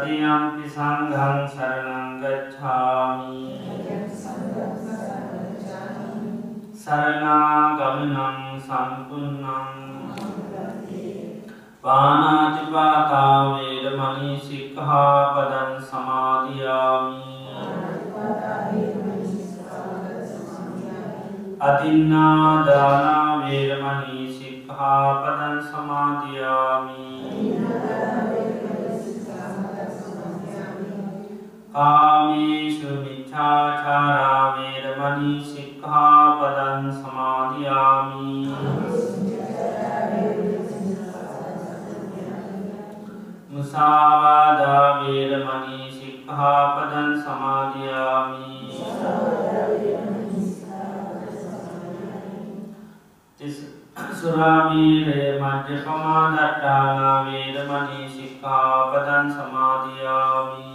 තතියම්පි සංඝං සරනංගච්ඡාමි සරනාගමනං සම්පන්නං පානාතිපාතාවේද මනී සික්හාපදන් සමාධයාමි අතින්නාදානාවේරමනී සික්හාපදන් සමාධයාමි කාමේශු මිච්චාචාරාවේරමනී සික්හාපදන් සමාධයාමි මුසාවාදාවේරමනී සික්හාපදන් සමාධයාමි සුරාමීරේ මජ්්‍ය පමාදට්ටානාවේරමනී සික්කාපදන් සමාධයාමි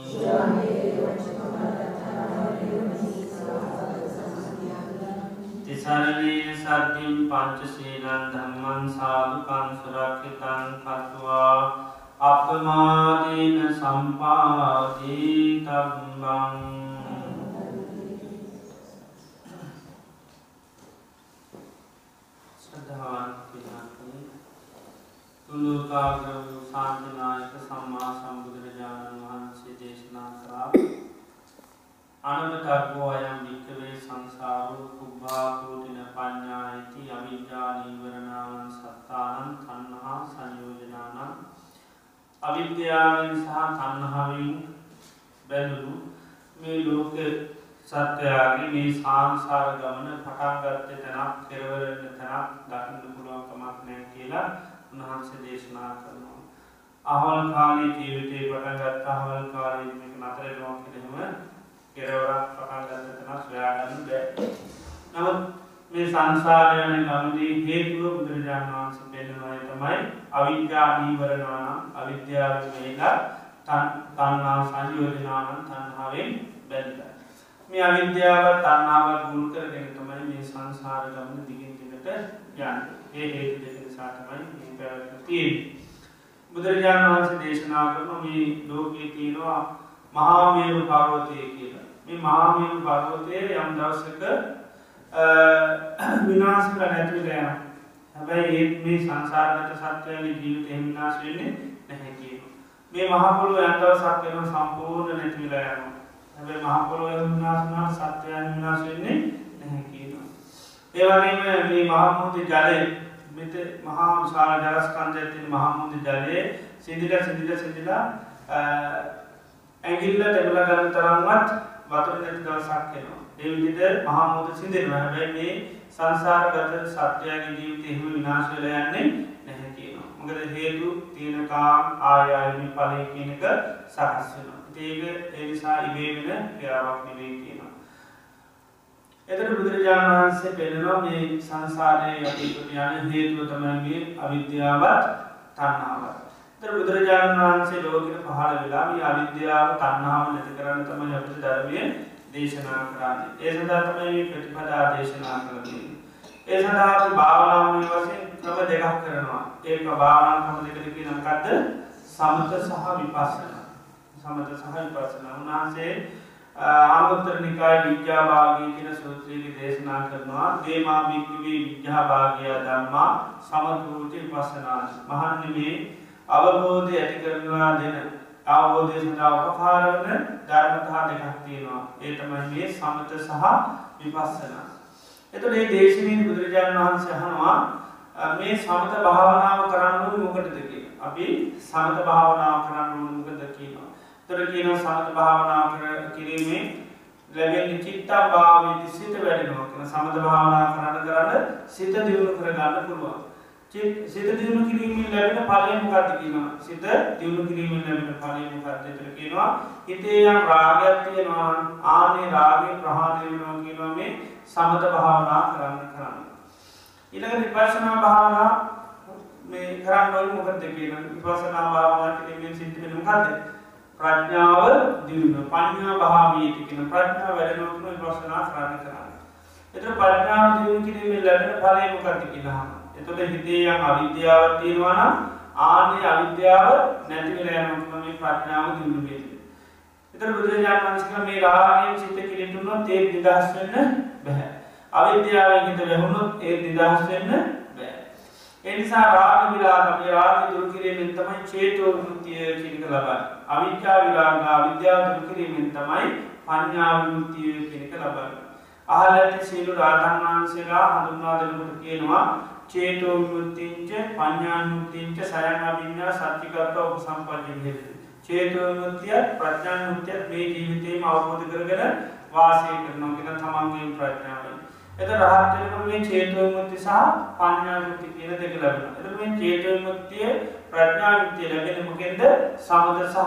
තිසරණී සද්ධිම් පංචසීලන් ධම්මන් සාධකන් සුරක්ෂිතන් කත්වා අපමාදීන සම්පාදී තබ්බං ශ්‍රද්ධාවන් පිනත්නි තුළුකාග්‍ර වූ සාන්තිනායක සම්මා සම්බුදුරජාණන් වහන්සේ දේශනා කරා අනවතක්ගෝ අයම් භික්කවේ සංසාරු කුබ්භාකෝටින පඤ්ඥායිති අවිද්‍යා නීවරණාවන් සත්තානන් තන්නහා සංයෝජනානන් අවිද්‍යාවෙන් සහ තන්නහාවින් බැලුණු මේ ලෝක සත්‍යයාගේ මේ සංසාර ගමන පටන්ගත්ත තැනක් කෙරවරන්න තැනක් දකින්න පුළුවන්කමක් නෑ කියලා උන්වහන්සේ දේශනා කරනවා. අහවල් කාලී ජීවිතය පටන්ගත් අහවල් කාලී නතර නොකිරම කෙරවරක් පටන්ගත්ත තැන ස්වයාගන්න බෑ. නමුත් මේ සංසාරයන ගමදී හේතුව බුදුරජාණන් වහන්සේ පෙන්න්නනොය තමයි අවිද්‍යා නීවරණානම් අවිද්‍යාව මේලා තන්නා සංයෝජනානන් තන්හාවෙන් බැල්ලා. මේ අවිද්‍යාව තන්නාව ගුල් කරගෙන තමයි මේ සංසාර ගමන දිගින් දිගට යන්න ඒ හේතු දෙක නිසාතමයි පැවැත්ම තියෙන්. බුදුරජාණන් වහන්සේ දේශනා කරන මේ ලෝකයේ තියෙනවා මහාමේරු පර්වතය කියලා. මේ මහාමේරු පර්වතය යම් දවසක විනාශ කර නැතිවල යන හැබැයි ඒත් මේ සංසාරගත සත්වයගේ ජීවිත එහිනාශ වෙන්නේ නැහැ කියන. මේ මහපොළොව ඇන්දව සත්වයන සම්පූර්ණ නැතිවිලා යනවා. හැබැයි මහපොළොව විනාශනා සත්වයන් විනාශ වෙන්නේ නැහැ කියනවා. ඒවගේම මේ මහමුති ජලය මෙත මහා විශාල ජරස්කන්ද ඇතින් මහමුති ජලයේ සිදිල සිදිල සිදිලා ඇගිල්ල ටෙබල ගන්න තරම්වත් වතුර නැති දවසක් කෙනවා. එවිදිට මහමුද සිදෙන හැබැයි මේ සංසාරගත සත්‍යයගේ ජීවිත එහු විනාශවල යන්නේ නැහැ කියනවා. මොකද හේතු තියෙනකාම් ආයාමි පලය කියනක සකස් වෙනවා. ඒක එනිසා ඉබේවෙන ක්‍රියාවක් නෙවේ කියනවා. එතට බුදුරජාණන් වහන්සේ පෙනෙනවා මේ සංසාරය යටට යන හේතුව තමන්ගේ අවිද්‍යාවත් තන්නාවත්. තර බුදුරජාණන් වහන්සේ ලෝකට පහළ වෙලා මේ අවිද්‍යාව තන්නාව නැති කරන්න තම යපට ධර්මය දේශනා කරන්න. ඒ සඳර්මය ප්‍රතිපදා දේශනා කරතින්. ඒ සඳහා භාවනාමය වසයෙන් ක්‍රම දෙකක් කරනවා. ඒක භාවනාකම දෙකරකි නකක්ද සමත සහ විපස්සන. සමත සහ විපස්සන. උන්වහන්සේ ආමුත්තර නිකාය විද්‍යාභාගී කියන සූත්‍රයක දේශනා කරනවා. දේමා භික්කවේ විද්‍යාභාගය දම්මා සමතුූටි පස්සනා මහන්නෙමේ අවබෝධය ඇති කරනවා දෙන අවබෝධය සඳහා උපකාරවන ධර්මතා දෙකක් තියෙනවා. ඒ තමයි මේ සමත සහ විපස්සනා. එතුට ඒ දේශනී බුදුරජාණන් වහන්සේ හනවා මේ සමත භාවනාව කරන්න මොකටද කිය අපි සමත භාවනාව කරන්න මොකද කියනවා. තොර කියන සමත භාවනා කර කිරීමේ ලැබෙන චිත්තා භාවිත සිත වැඩෙනවා කන සමත භාවනා කරන්න කරන්න සිත දියුණු කරගන්න පුළුවන්. සිත දියුණු කිරීමෙන් ලැබෙන පලය මොකක්ද කියනවා. සිත දියුණු කිරීමෙන් ලැබෙන පලය මොකක්ද තර කියනවා. හිතේ යම් රාගයක් තියෙනවා ආනේ රාගය ප්‍රහාණය වෙනවා කියනවා මේ සමත භාවනා කරන්න කරන්න. ඊළඟ විපස්සනා භාවනා මේ කරන්න ඕනේ මොකක්ද කියන විපස්සනා භාවනා කිරීමෙන් සිද්ධ වෙන මොකක්ද ප්‍රඥාව දියුණ පඥා භාවීති කියන ප්‍රඥා වැඩනොතුම ප්‍රශ්නා කරන්න කරන්න. එත ප්‍රඥාව දියුණ කිරීමේ ලැබෙන පලය මොකක්ද කියලාම. එතොට හිතේ යම් අවිද්‍යාව තියෙනවානම් ආනේ අවිද්‍යාව නැතිවල යනතුම මේ ප්‍රඥාව දියුණු වේද. එතර බුදුරජාණන් වන්සක මේ රාගෙන් සිත කිරිටුනොත් ඒ නිදහස් වෙන්න බැහැ. අවිද්‍යාවෙන් හිත වැහුණොත් ඒ නිදහස් වෙන්න බෑ. එනිසා රාග විරාග රාග දුරු කිරීමෙන් තමයි චේතෝ විමුක්තිය කියනක ලබන්න. අවිද්‍යා විරාග විද්‍යාව දුරු කිරීමෙන් තමයි පඤ්ඤා විමුක්තිය කියනක ලබන්න. අහල ඇති සීලු රාතන් වහන්සේලා හඳුන්වා දෙනකොට කියනවා චේතෝ විමුක්තිංච පඤ්ඤා විමුක්තිංච සයන් අභිඤ්ඤා සත්‍චිකත්ව උපසම්පජ්ජ හේතු. චේතෝ විමුක්තිය ප්‍රඥා විමුක්තිය මේ ජීවිතේම අවබෝධ කරගෙන වාසය කරනවා කියන තමන්ගේ ප්‍රඥාවයි. එත රහත්වනකට මේ චේතුවමුත්ති සහ පඥාමුත්ති කියන දෙක ලැබෙන. එත මේ චේතුවමුත්තිය ප්‍රඥාමුත්තිය ලැබෙන මොකෙන්ද සමද සහ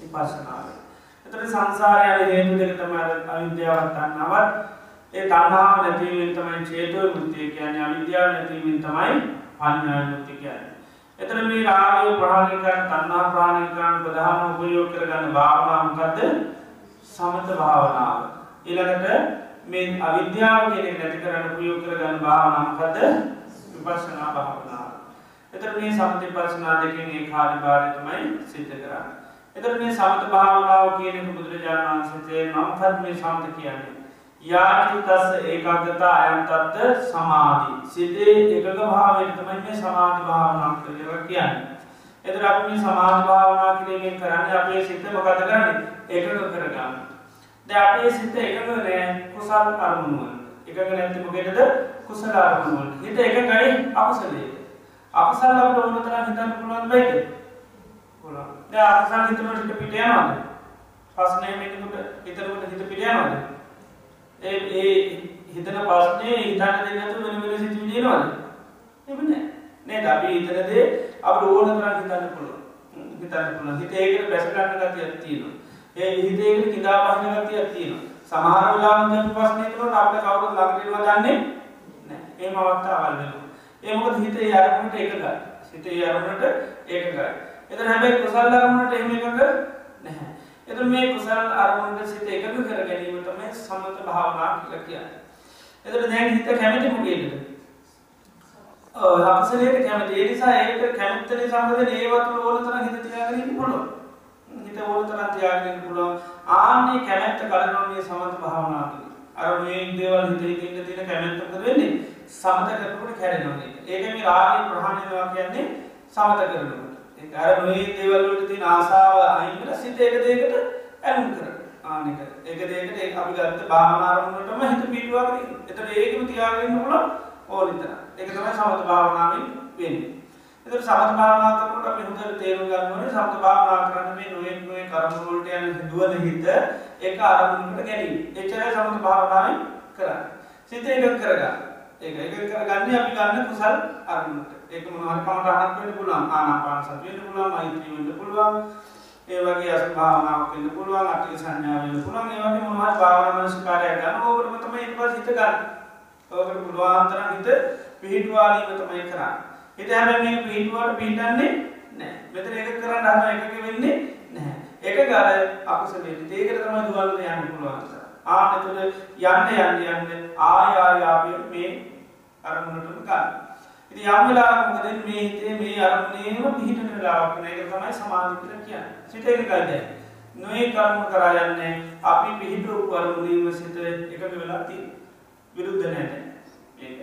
විපස්සනාව. එතට සංසාරය යන හේතු දෙක තමයි අවිද්‍යාවත් තන්නවත් ඒ තන්නාව නැතිවෙන් තමයි චේතුව මුත්තිය කියන්නේ අවිද්‍යාව නැතිවෙන් තමයි පඥාමුත්ති කියන්නේ. එතන මේ රාගය ප්‍රහාණය කරන තණ්හා ප්‍රහාණය කරන ප්‍රධාන උපයෝග කරගන්න භාවනාව මොකද්ද? සමත භාවනාව. ඊළඟට මේ අවිද්‍යාව කෙනෙක් නැති කරන්න ප්‍රයෝග කරගන්න භාවනාවකද විපස්සනා භාවනාව. එතර මේ සමති පර්ශනා දෙකින් ඒ කාර්යභාරය තමයි සිද්ධ කරන්න. එතර මේ සමත භාවනාව කියනක බුදුරජාණන් වහන්සේ නම්කත් මේ සමත කියන්නේ. යාචිතස්ස ඒකාගතා අයන්තත්ත සමාධී. සිතේ එකක භාවයට තමයි මේ සමාධි භාවනා කරලව කියන්නේ. එතර අපි මේ සමාධි භාවනා කිරීමෙන් කරන්නේ අපේ සිත මොකද කරන්නේ? එකක කරගන්න. ද අපේ සිත එකඟ නෑ කුසල් අරමුණුවන් එකඟ නැති මොකෙටද කුසල අරමුණුවන් හිත එකඟයි අකුසලයේ. අකුසල් අපිට ඕන තරම් හිතන්න පුළුවන් වෙයිද පුළුවන්. දැන් අකුසල් හිතනකොට හිත පිට යනවද? ප්‍රශ්නේ මේකට හිතනකොට හිත පිට යනවද? ඒ ඒ හිතන ප්‍රශ්නේ හිතන්න දෙන්නේ නැතුව වෙන වෙන සිතුවිලි එනවද එහෙම නෑ නේද අපි හිතන දේ අපිට ඕන තරම් හිතන්න පුළුවන් හිතන්න පුළුවන් හිත ඒකට බැස ගන්න ගතියක් තියෙනවා ඒ හිතේකට කිදා පහන ගතියක් තියෙනවා. සමහර වෙලාවට අපි ප්‍රශ්නේ කරනකොට අපිට කවුරුත් ළඟට ඉන්නවා දන්නේ නැහැ. ඒ අවස්ථාවල් වෙනවා. ඒ මොකද හිතේ අරමුණට එකගයි. හිතේ අරමුණට එකගයි. එතන හැබැයි කුසල අරමුණට එහෙම එකක නැහැ. එතන මේ කුසල අරමුණට සිත එකග කර ගැනීම තමයි සමත භාවනා කියලා කියන්නේ. එතන දැන් හිත කැමති මොකේද? ඔව් අකුසලයට කැමති. ඒ නිසා ඒක කැමති නිසා මොකද ඒවත් ඕන තරම් හිත තියාගෙන ඉන්න පුළුවන්. හිත ඕන තරම් තියාගෙන පුළුවන් ආන්නේ කැමැත්ත කඩනෝනේ සමත භාවනා තුළ අර මේ දේවල් හිතේ තියෙන තියෙන කැමැත්ත මොකද වෙන්නේ සමත කරනකොට කැඩෙනවා ඒක ඒක මේ රාගය ප්‍රහාණය වෙනවා කියන්නේ සමත කරනකොට ඒක අර මේ දේවල් වලට තියෙන ආසාව අයින් කරලා සිත එක දෙයකට ඇලුම් කරනවා ආනික ඒක දෙයකට ඒක අපි ගත්ත භාවනා ආරම්භයටම හිත පිටුවාගෙන ඉන්න. එතකොට ඒකම තියාගෙන ඉන්න පුළුවන් ඕනිතර. ඒක තමයි සමත භාවනාවෙන් වෙන්නේ. එතකොට සමත භාවනා කරනකොට අපි හොඳට තේරුම් ගන්න ඕනේ සමත භාවනා කරන්න මේ නොයෙක් නොයෙක් කර්ම වලට යන දුවන හිත එක අරමුණකට ගැනීම. එච්චරයි සමත භාවනාවෙන් කරන්නේ. සිත එකඟ කරගන්න. ඒක එකඟ කරගන්නේ අපි ගන්න කුසල් අරමුණට. ඒක මොනවා හරි කමටහනක් වෙන්න පුළුවන්. ආනාපාන සතිය වෙන්න පුළුවන්, මෛත්‍රී වෙන්න පුළුවන්. ඒ වගේ අස භාවනාවක් වෙන්න පුළුවන්, අට්ඨික සංඥා වෙන්න පුළුවන්. ඒ වගේ මොනවා හරි භාවනා මනස්කාරයක් ගන්න. ඕකටම තමයි ඊට පස්සේ හිත ගන්න. ඕකට පුළුවන් තරම් හිත පිහිටුවාලීම තමයි කරන්නේ. හිත හැබැයි මේ පිහිටුවට පිහිටන්නේ නැහැ. මෙතන එක කරන්න හදන එකක වෙන්නේ නැහැ. එක ගාල අකුසලෙට ඒකට තමයි දුවල්ල යන්න පුළුවන්. ආන්න එතකොට යන්න යන්න යන්න ආය ආය අපි මේ අරමුණටම ගන්න. යම් වෙලාවකද මේ හිතේ මේ අරමුණේම පිහිටන වෙලාවක් නේද තමයි සමාධි කියලා කියන්නේ. සිත එකයි නොයේ කර්ම කරා යන්නේ අපි පිහිටු කර්මුණීම සිත එකට වෙලා තියෙන්නේ. විරුද්ධ නැහැ. ඒක.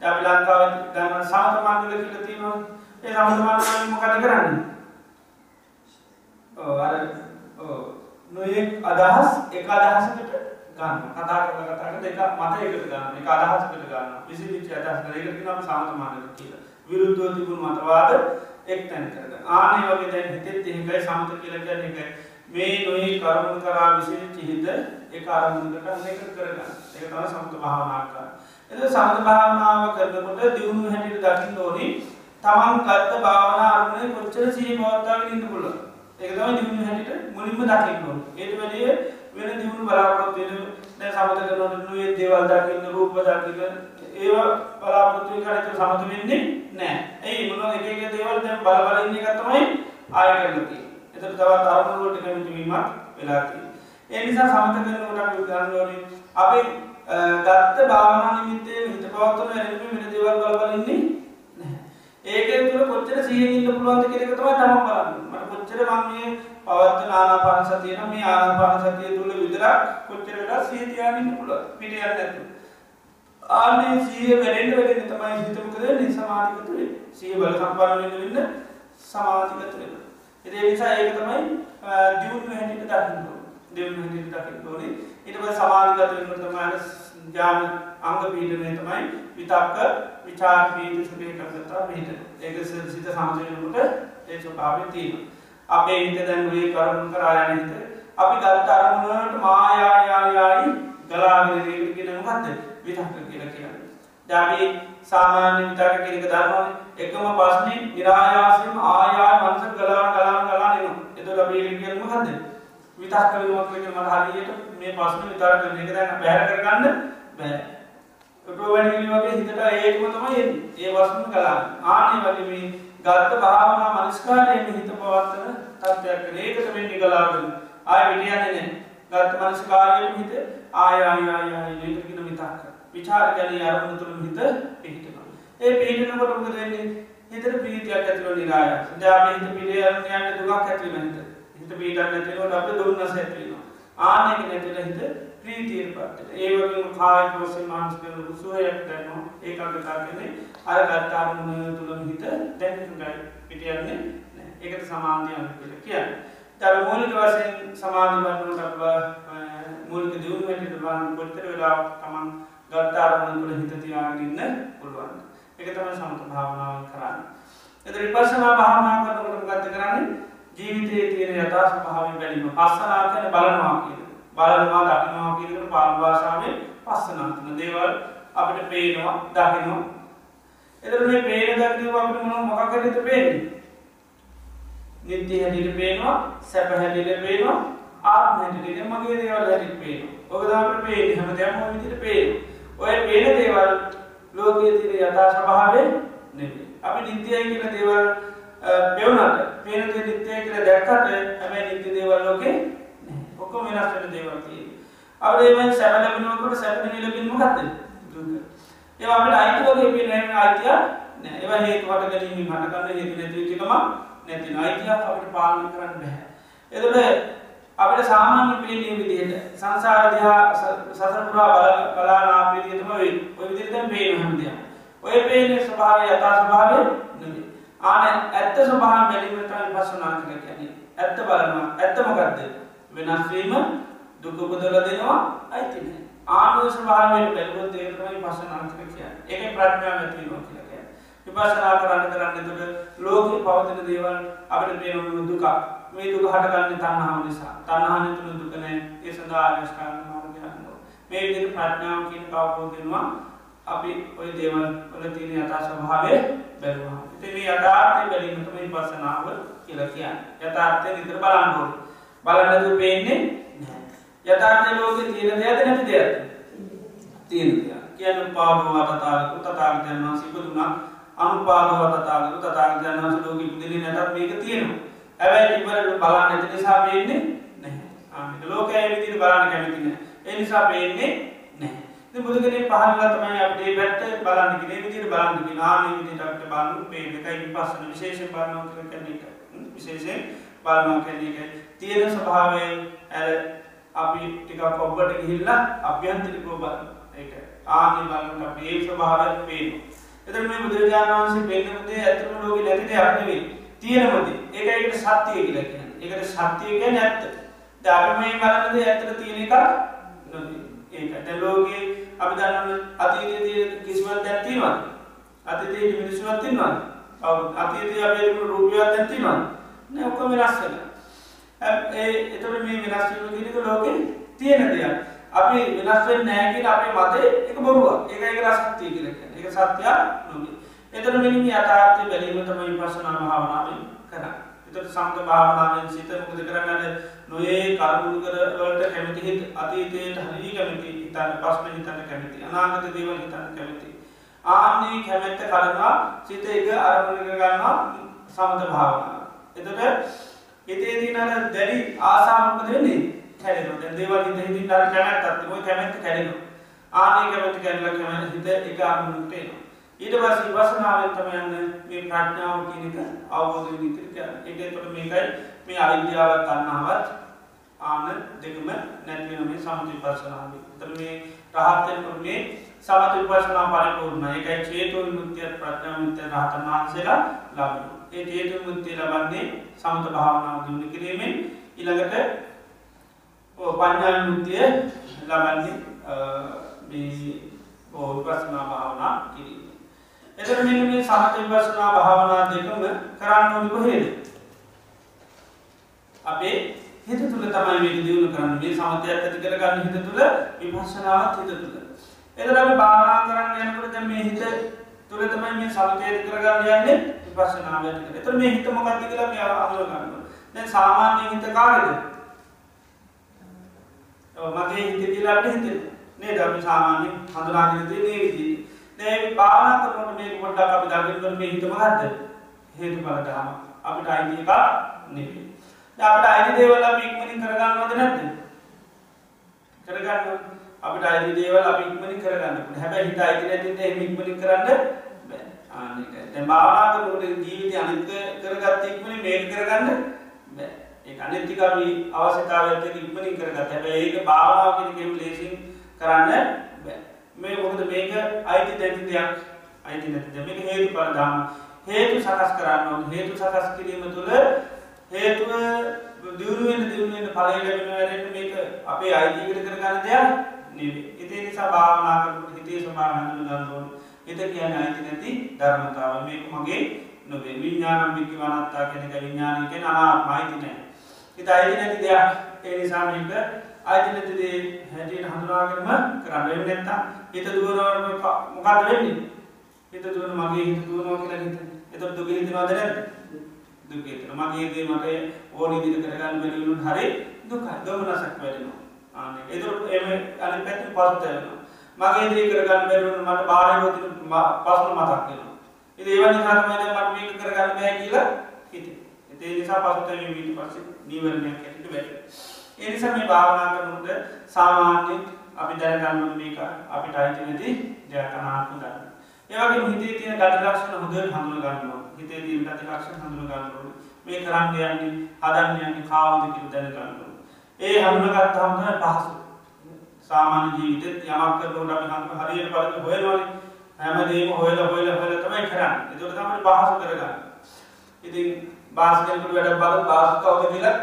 දැන් අපි ලංකාවේ ගන්න සමත මණ්ඩල කියලා තියෙනවා. ඒ සමත මණ්ඩලෙ මොකද කරන්නේ? ඔව් අර ඔව් නොයේ අදහස් එක අදහසකට ගන්න. කතා කරලා කතා කරලා දෙක මතයකට ගන්න එක අදහසකට ගන්න. විසිරිච්ච අදහස් කරලා ඒකට කියනවා සමතමානක කියලා. විරුද්ධව තිබුණු මතවාද එක්තැන කරගන්න. ආනේ වගේ දැන් හිතෙත් එහෙමයි සමත කියලා කියන්නේ ඒකයි. මේ නොයේ කර්ම කරා විසිරිච්ච හිත ඒක ආරම්භකට අනේක කරගන්න. ඒක තමයි සමත භාවනා කරන්නේ. එතකොට සමත භාවනාව කරනකොට දියුණු හැටියට දකින්න ඕනේ තමන් ගත්ත භාවනා අරමුණේ කොච්චර සිහි පවත්වාගෙන ඉන්න පුළුවන් ඒක තමයි දියුණු හැටියට මුලින්ම දකින්න ඕනේ. ඊට වැඩිය වෙන දියුණු බලාපොරොත්තු වෙන දැන් සමත කරනකොට නුයේ දේවල් දකින්න රූප දකින්න ඒවා බලාපොරොත්තු වෙන කාර්යයට සමත වෙන්නේ නැහැ. එයි මොනවා එක එක දේවල් දැන් බල බල ඉන්න එක තමයි ආය කරලා තියෙන්නේ. ඒතර තවත් අරමුණු වලට කැමති වීමක් වෙලා තියෙන්නේ. ඒ නිසා සමත කරනකොට අපි ගන්න ඕනේ අපි ගත්ත භාවනා නිමිත්තේ හිත පවත්වන එරෙහිම වෙන දේවල් බල බල ඉන්නේ නැහැ. ඒකෙන් තුල කොච්චර සිහියෙන් ඉන්න පුළුවන්ද කියන එක තමයි තමන් බලන්නේ. මට කොච්චර මම මේ පවත්වන ආනාපාන සතිය නම් මේ ආනාපාන සතිය තුල විතරක් කොච්චර වෙලා සිහිය තියාගෙන ඉන්න පුළුවන්? පිට යන්නේ නැතුව. ආන්නේ සිහිය වැඩෙන්න වැඩෙන්න තමයි හිත මොකද වෙන්නේ? සමාධිගත වෙන්නේ. සිහිය බල සම්පන්න වෙන්න වෙන්න සමාධිගත වෙනවා ඒ නිසා ඒක තමයි දියුණු හැටියට දකින්න ඕනේ. දියුණු හැටියට දකින්න ඕනේ. ඊට පස්සේ සමාධිගත වෙනකොට තමයි ඥාන අංග පීඩනය තමයි විතක්ක විචාර පීඩ සුඛේ කර්තතා පීඩන. ඒක සිත සමත වෙනකොට ඒ ස්වභාවය තියෙනවා. අපේ හිත දැන් ඔය කරුණු කරා යන හිත අපි ගත්ත අරමුණට මායායායයි ගලාගෙන ඉන්න කියන මොකද්ද විතක්ක කියලා කියන්නේ. දැන් අපි සාමාන්‍ය විතක්ක කියන එක දන්නවනේ එකම ප්‍රශ්නේ નિરાයාසයෙන් ආයාය මනස ගලාන ගලාන ගලාන එනවා. එතකොට අපි ඒක කියන්නේ මොකද්ද? විතක්ක වෙනවා කියන මට හරියට මේ ප්‍රශ්නේ විතර කරන එක දැන් බැහැර කරගන්න බෑ. ප්‍රෝවැඩිලි වගේ හිතට ඒකම තමයි එන්නේ. ඒ වස්තුම ගලාන. ආන්නේ වගේ මේ ගත්ත භාවනා මනස්කාරයෙන් හිත පවත්වන තත්ත්වයක් වෙන. ඒකට වෙන්නේ ගලාගෙන ආය විදියන්නේ නැහැ. ගත්ත මනස්කාරයෙන් හිත ආය ආය ආය ආය ඒකට කියන විතක්ක. විචාර කියන්නේ අරමුණ තුල හිත පිහිටනවා. ඒ පිහිටනකොට මොකද වෙන්නේ? හිතට ප්‍රීතියක් ඇති වෙන නිරායස. දැන් අපි හිත පිළියම් යන්නේ දුකක් ඇති වෙන හිත. හිත පිහිටන්නේ නැතිනකොට අපිට දුන්නස ඇති වෙනවා. ආනෙක නැතිලා හිත ප්‍රීතියට පත් වෙනවා. ඒ වගේම කායික වශයෙන් මානසික සුවයක් දැනෙනවා. ඒකාග්‍රතාව කියන්නේ අර ගත්ත අරමුණ තුලම හිත දැනෙන්නේ පිට යන්නේ නැහැ. ඒකට සමාධිය කියලා කියන්නේ. තර මූලික වශයෙන් සමාධි වඩනකොට අප මූලික දියුණුව හැටියට බලන කොච්චර වෙලාවක් තමන් ගත්ත අරමුණ තුල හිත තියාගෙන ඉන්න පුළුවන්. ඒක තමයි සමත භාවනාව කරන්නේ. එතන විපස්සනා භාවනා කරනකොට මොකද කරන්නේ? ජීවිතයේ තියෙන යථා ස්වභාවය බැලීම. පස්සනා කියන්නේ බලනවා කියන. බලනවා දකින්නවා කියන එක පාලි භාෂාවෙන් පස්සනා කරන දේවල් අපිට පේනවා දකින්නවා. එතකොට මේ පේන දකින්න අපිට මොන මොකක් හරිද පේන්නේ? නිත්‍ය හැටියට පේනවා, සැප හැටියට පේනවා, ආත්ම හැටියට මගේ දේවල් හැටියට පේනවා. ඔක තමයි අපිට පේන්නේ හැමදේම ওই විදිහට පේනවා. ඔය පේන දේවල් ලෝකයේ තියෙන යථා ස්වභාවය නෙමෙයි. අපි නිත්‍යයි කියන දේවල් පෙවුනට පේන දේ නිත්‍යයි කියලා දැක්කට හැබැයි නිත්‍ය දේවල් ලෝකේ නැහැ. ඔක්කොම වෙනස් වෙන දේවල් තියෙනවා. අපිට මේ සැප ලැබෙනකොට සැප නෙලෙන්නේ මොකද්ද? දුක. ඒවා අපිට අයිති වගේ පේන හැම අයිතිය නෑ. ඒවා හේතු වට ගැනීම හට ගන්න හේතු නැති වෙච්ච එකම නැති නයි අයිතියක් අපිට පාලනය කරන්න බෑ. එතකොට අපිට සාමාන්‍ය පේන්නේ විදිහට සංසාර දිහා සසර පුරා බල බලාන ආපේ විදිහ තමයි වෙන්නේ. ඔය විදිහට දැන් පේන හැමදේම. ඔය පේන්නේ ස්වභාවය යථා ස්වභාවය නෙමෙයි. ආන ඇත්ත ස්වභාවය බැලීම තමයි විපස්සනා කියලා කියන්නේ. ඇත්ත බලනවා. ඇත්ත මොකද්ද? වෙනස් වීම දුක උපදවලා දෙනවා අයිති නෑ. ආනුව ස්වභාවයෙන් බැලුවොත් ඒක තමයි විපස්සනා කියන්නේ. ඒකේ ප්‍රඥාව ඇති වෙනවා කියලා කියන්නේ. විපස්සනා කරන්න කරන්න එතකොට ලෝකේ පවතින දේවල් අපිට පේන දුක. මේ දුක හටගන්නේ තණ්හාව නිසා. තණ්හාව නිතුන දුක නැහැ. ඒ සඳහා ආයස්කාරණ මාර්ගය යනවා. මේ විදිහට ප්‍රඥාව කියන කවකෝ දෙනවා. අපි ওই දේවල් වල තියෙන යථා ස්වභාවය බැලුවා. ඉතින් මේ යථාර්ථය බැලීම තමයි විපස්සනාව කියලා කියන්නේ. යථාර්ථය විතර බලන්න ඕනේ. බලන්න දු පේන්නේ. යථාර්ථය ලෝකේ තියෙන දෙයක්ද නැති දෙයක්ද? තියෙන දෙයක්. කියන්නේ පාභව තථාගත තථාගතයන් වහන්සේ ඉපදුනා අනුපාභව තථාගත තථාගතයන් වහන්සේ ලෝකෙ ඉපදෙන්නේ නැතත් මේක තියෙනවා. හැබැයි ඉබර බලන්න නැති නිසා පේන්නේ නැහැ. ආ මේක ලෝකයේ විදිහට බලන්න කැමති නැහැ. ඒ නිසා පේන්නේ නැහැ. බුදුගෙන පහල්ලා තමයි අපේ පැත්ත බලන්නගෙන විදිර බලන්නකි නාන විදිටට බලු පේනකයි පස්සන විශේෂ බලනෝ කැනට විශේෂයෙන් බලනෝ කැනකයි තියෙන ස්වභාවය ඇ අපි ටික කොබ්බට ගිහිල්ලා අභ්‍යන්තරික බල එක ආනි බලට අපේ ස්වභාවය පේනු එතර මේ බුදුරජාණන් වන්සේ පෙන්නමදේ ඇතුම ලෝක නැතිද අක්නවේ තියෙනමද ඒකට සත්‍යය කියලකින එකට සත්‍යය ගැන ඇත්ත. ධර්මය බලනද ඇත්තට තියෙන එක නොදී ඒකට ලෝකයේ අපි දන්න අතීතයේ කිසිවත් දැත්තිවා අතීතයේ මිනිසුවත් තින්නවා අතීතය අපේ රූපියත් ඇත්තිවා නැඔක්කොම වෙනස් වෙන ඒ එතට මේ වෙනස්වීම කිරික ලෝකෙ තියෙන දෙයක් අපි වෙනස්වෙන් නෑකිට අපේ මතේ එක බොරුව ඒක එක රසක්තිය කියලක එක සත්‍යයක් නොගේ එතන මිනිම යථාර්ථය බැලීම තමයි පසනා භාවනාවෙන් කරන්න. එතට සම්ක භාවනාවෙන් සිත මුකද කරන්නට නොයේ කරුණු කරවලට කැමති හිත් අතීතයට හරි කැමති හිතන්න පස්න හිතන්න කැමති අනාගත දේවල් හිතන්න කැමති. ආන්නේ කැමැත්ත කරනවා සිත එක අරමුණ ගන්නවා සමත භාවනාව. එතට එතේදී නර දැඩි ආසාමකද වෙන්නේ? කැරෙන දේවල් හිත හිතින් ර කැමැත් අත්ම කැමැත්ත කැරෙනවා. ආනේ කැමති කැරල කැමැ හිත එක අරමුණට එනවා. ඊට පස් විවසනාවතම යන්න මේ ප්‍රඥාව කියනක අවබෝධ නිතරික එක තොට මේකයි මේ අවිද්‍යාවත් තන්නාවත් ආන දෙකම නැතිවන මේ සමති පර්ශනාව තර මේ රහත්තයකොට මේ සමති පර්ශනා පරිපූර්ණ එකයි චේතු මුත්‍යය ප්‍රඥා මුත්‍ය රහතන් වහන්සේලා ලබන ඒ චේතු මුත්තිය ලබන්නේ සමත භාවනාව දුන්න කිරීමෙන් ඉළඟට පඥා මුත්තිය ලබන්නේ බෝල් ප්‍රශ්නා භාවනා කිරීම. එතර මෙ මේ සමත විපසනා භාවනා දෙකම කරන්න ඕනි කොහේද? අපේ හිත තුළ තමයි මේ දියුණු කරන්න. මේ සමතයක් ඇති කරගන්න හිත තුළ විපස්සනාවත් හිත තුළ. එතර අපි භාවනා කරන්න යනකොට දැන් මේ හිත තුළ තමයි මේ සමතය කරගන්න යන්නේ. විපස්සනාව ඇති කර. එතර මේ හිත මොකක්ද කියලා මේ අහුව ගන්න. දැන් සාමාන්‍ය හිත කාගේද? මගේ හිත කියලා අපිට හිතෙන්නේ. නේද අපි සාමාන්‍ය හඳුනාගෙන තියෙන්නේ මේ විදිහට. දැ භාවනා කරනට මේ පොඩ්ඩක් අපි දකින්නට මේ හිතම හද හේතු පලටහම අපිට අයිති එක නෙවේ අපට අයිති දේවල් අපි ඉක්මනින් කරගන්නවද නැද්ද කරගන්න අපිට අයිති දේවල් අපි ඉක්මනින් කරගන්න හැබැයි හිත අයිති නැතිට එම ඉක්මනින් කරන්න දැ භාවනා කරනට ජීවිත අනිත්ක කරගත්ත ඉක්මනින් මේක කරගන්න ඒ අනිත්තිකවී අවශ්‍යතාවත ඉක්මනින් කරගත් හැබැයි ඒක භාවනාව කෙනෙ ලේසින් කරන්න මේ මොකද මේක අයිති දැති දෙයක්. අයිති නැති මේක හේතු පරදාම හේතු සකස් කරන්න ඕන. හේතු සකස් කිරීම තුළ හේතුව දියුණුවෙන් දියුණුවෙන් පලය ලැබෙන වැරට මේක අපේ අයිතිකට කරගන්න දෙයක් නෙවේ ඉතිේ නිසා භාවනා කරපු හිතේ සමා හඳුන ගන්නවන හිත කියන අයිති නැති ධර්මතාව. මේක මගේ නොවේ විඤ්ඥානම් බිකි වනත්තා කෙනෙක විඤ්ඥානකෙන අනා මයිතිනෑ හිත අයිති නැති දෙයක්. ඒ නිසා මේක අයිතිනතිදේ හැටියට හඳුනාගරම කරන්න නැත්තා හිත දුවන මොකාද වෙන්නේ? හිත දුවන මගේ හිත දුවනවා කියලා හිත. එතට දුක හිතනවාද නැද දුකේතන මගේදේ මට ඕනි දිට කරගන්න බැරිලුන් හරි දුකයි. දොමනසක් වැඩෙනවා. ආන එතුර එම අනි පැති පස්සයනවා මගේ දී කරගන්න බැරිවුණ මට බාරයෝති පස්සු මතක් වෙනවා ඉති ඒවනි හරමද මට මේක කරගන්න බෑ කියලා හිත එතේ නිසා පසුතම මීට පස්සේ නීවරණයක් ඇතිට වැඩ එනිසා මේ භාවනා කරනුට සාමාන්‍යෙන් අපි දැනගන්න මේක අපිට අයිති නැති ජයකනාත්ම ගන්න. ඒවගේ හිතේ තියෙන ගතිලක්ෂණ හොඳ හඳුන ගන්නවා හිතේ තියෙන ගතිලක්ෂණ හඳුන ගන්නවා මේ කරන්න යන්නේ හදන්න යන්නේ කාවද කියලා දැනගන්නවා. ඒ හඳුනගත්ත හමුද පහසු. සාමාන්‍ය ජීවිතෙත් යමක් කරනකොට අපි හඳුන හරියට බලන්න හොයනවනේ. හැමදේම හොයලා හොයලා හොයලා තමයි කරන්නේ. ඒක තමයි පහසු කරගන්න. ඉතින් බාස් කෙනෙකුට වැඩ බලන බාස් කවුද කියලා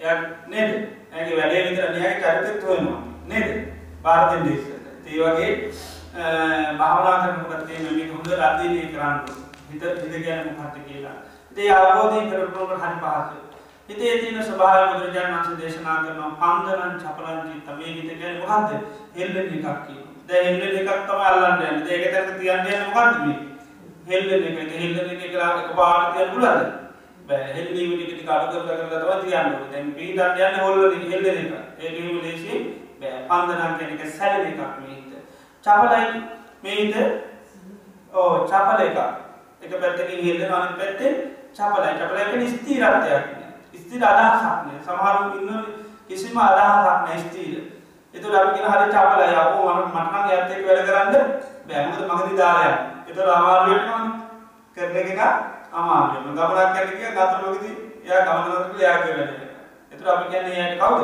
එයා නේද? ඇගේ වැඩේ විතර න්යාය චරිතෙත් හොයනවා. නේද? භාරතෙන් දේශයට. ඒ වගේ භාවනා කරනකොට තේම මේක හොඳ අධ්‍යයනය කරන්න හිත හිත කියන්නේ මොකක්ද කියලා. ඉතින් ඒ අවබෝධය කරගන්නකොට හරි පහසුයි. හිතේ තියෙන ස්වභාවය බුදුරජාණන් වහන්සේ දේශනා කරනවා පන්දනං චපලං චිත්ත මේ හිත කියන්නේ මොකද්ද? හෙල්ලෙන එකක් කියනවා. දැන් හෙල්ලෙන එකක් තමයි අල්ලන්න යන්නේ. ඒක දැක්ක තියන්න යන්නේ මොකද්ද මේ? හෙල්ලෙන එක. හෙල්ලෙන එක කියලා එකපාරට තියන්න පුළුවන්ද? බෑ. හෙල්ලීම ටික ටික අඩු කරලා කරලා තමයි තියන්න ඕනේ. දැන් පිටන්න යන්නේ හොල්ලන හෙල්ලෙන එක. ඒක හිම දේශේ පන්දනම් කෙනෙක සැලන එකක් මේහිත. චපලයි මේහිත ඕ චපල එක එක පැත්තකින් හෙල්ලෙන අනි පැත්තේ චපලයි චපලයක ස්තීරත්වයක් ස්තිර අදහසක්නය සමහරු ඉන්න කිසිම අදහසක් නෑ ස්තීර එතුට අපිගෙන හරි චාපල යකෝ මට මටනම් ඇත්තෙක් වැඩ කරන්න බැමුද මගති දාලය එතු අමාරුවටම කරනගෙන අමාරුවම ගමනක් කැටික ගතුලෝකති යා ගමනකට යාක වැඩ එතුර අපි කියන්නේ යට කවුද?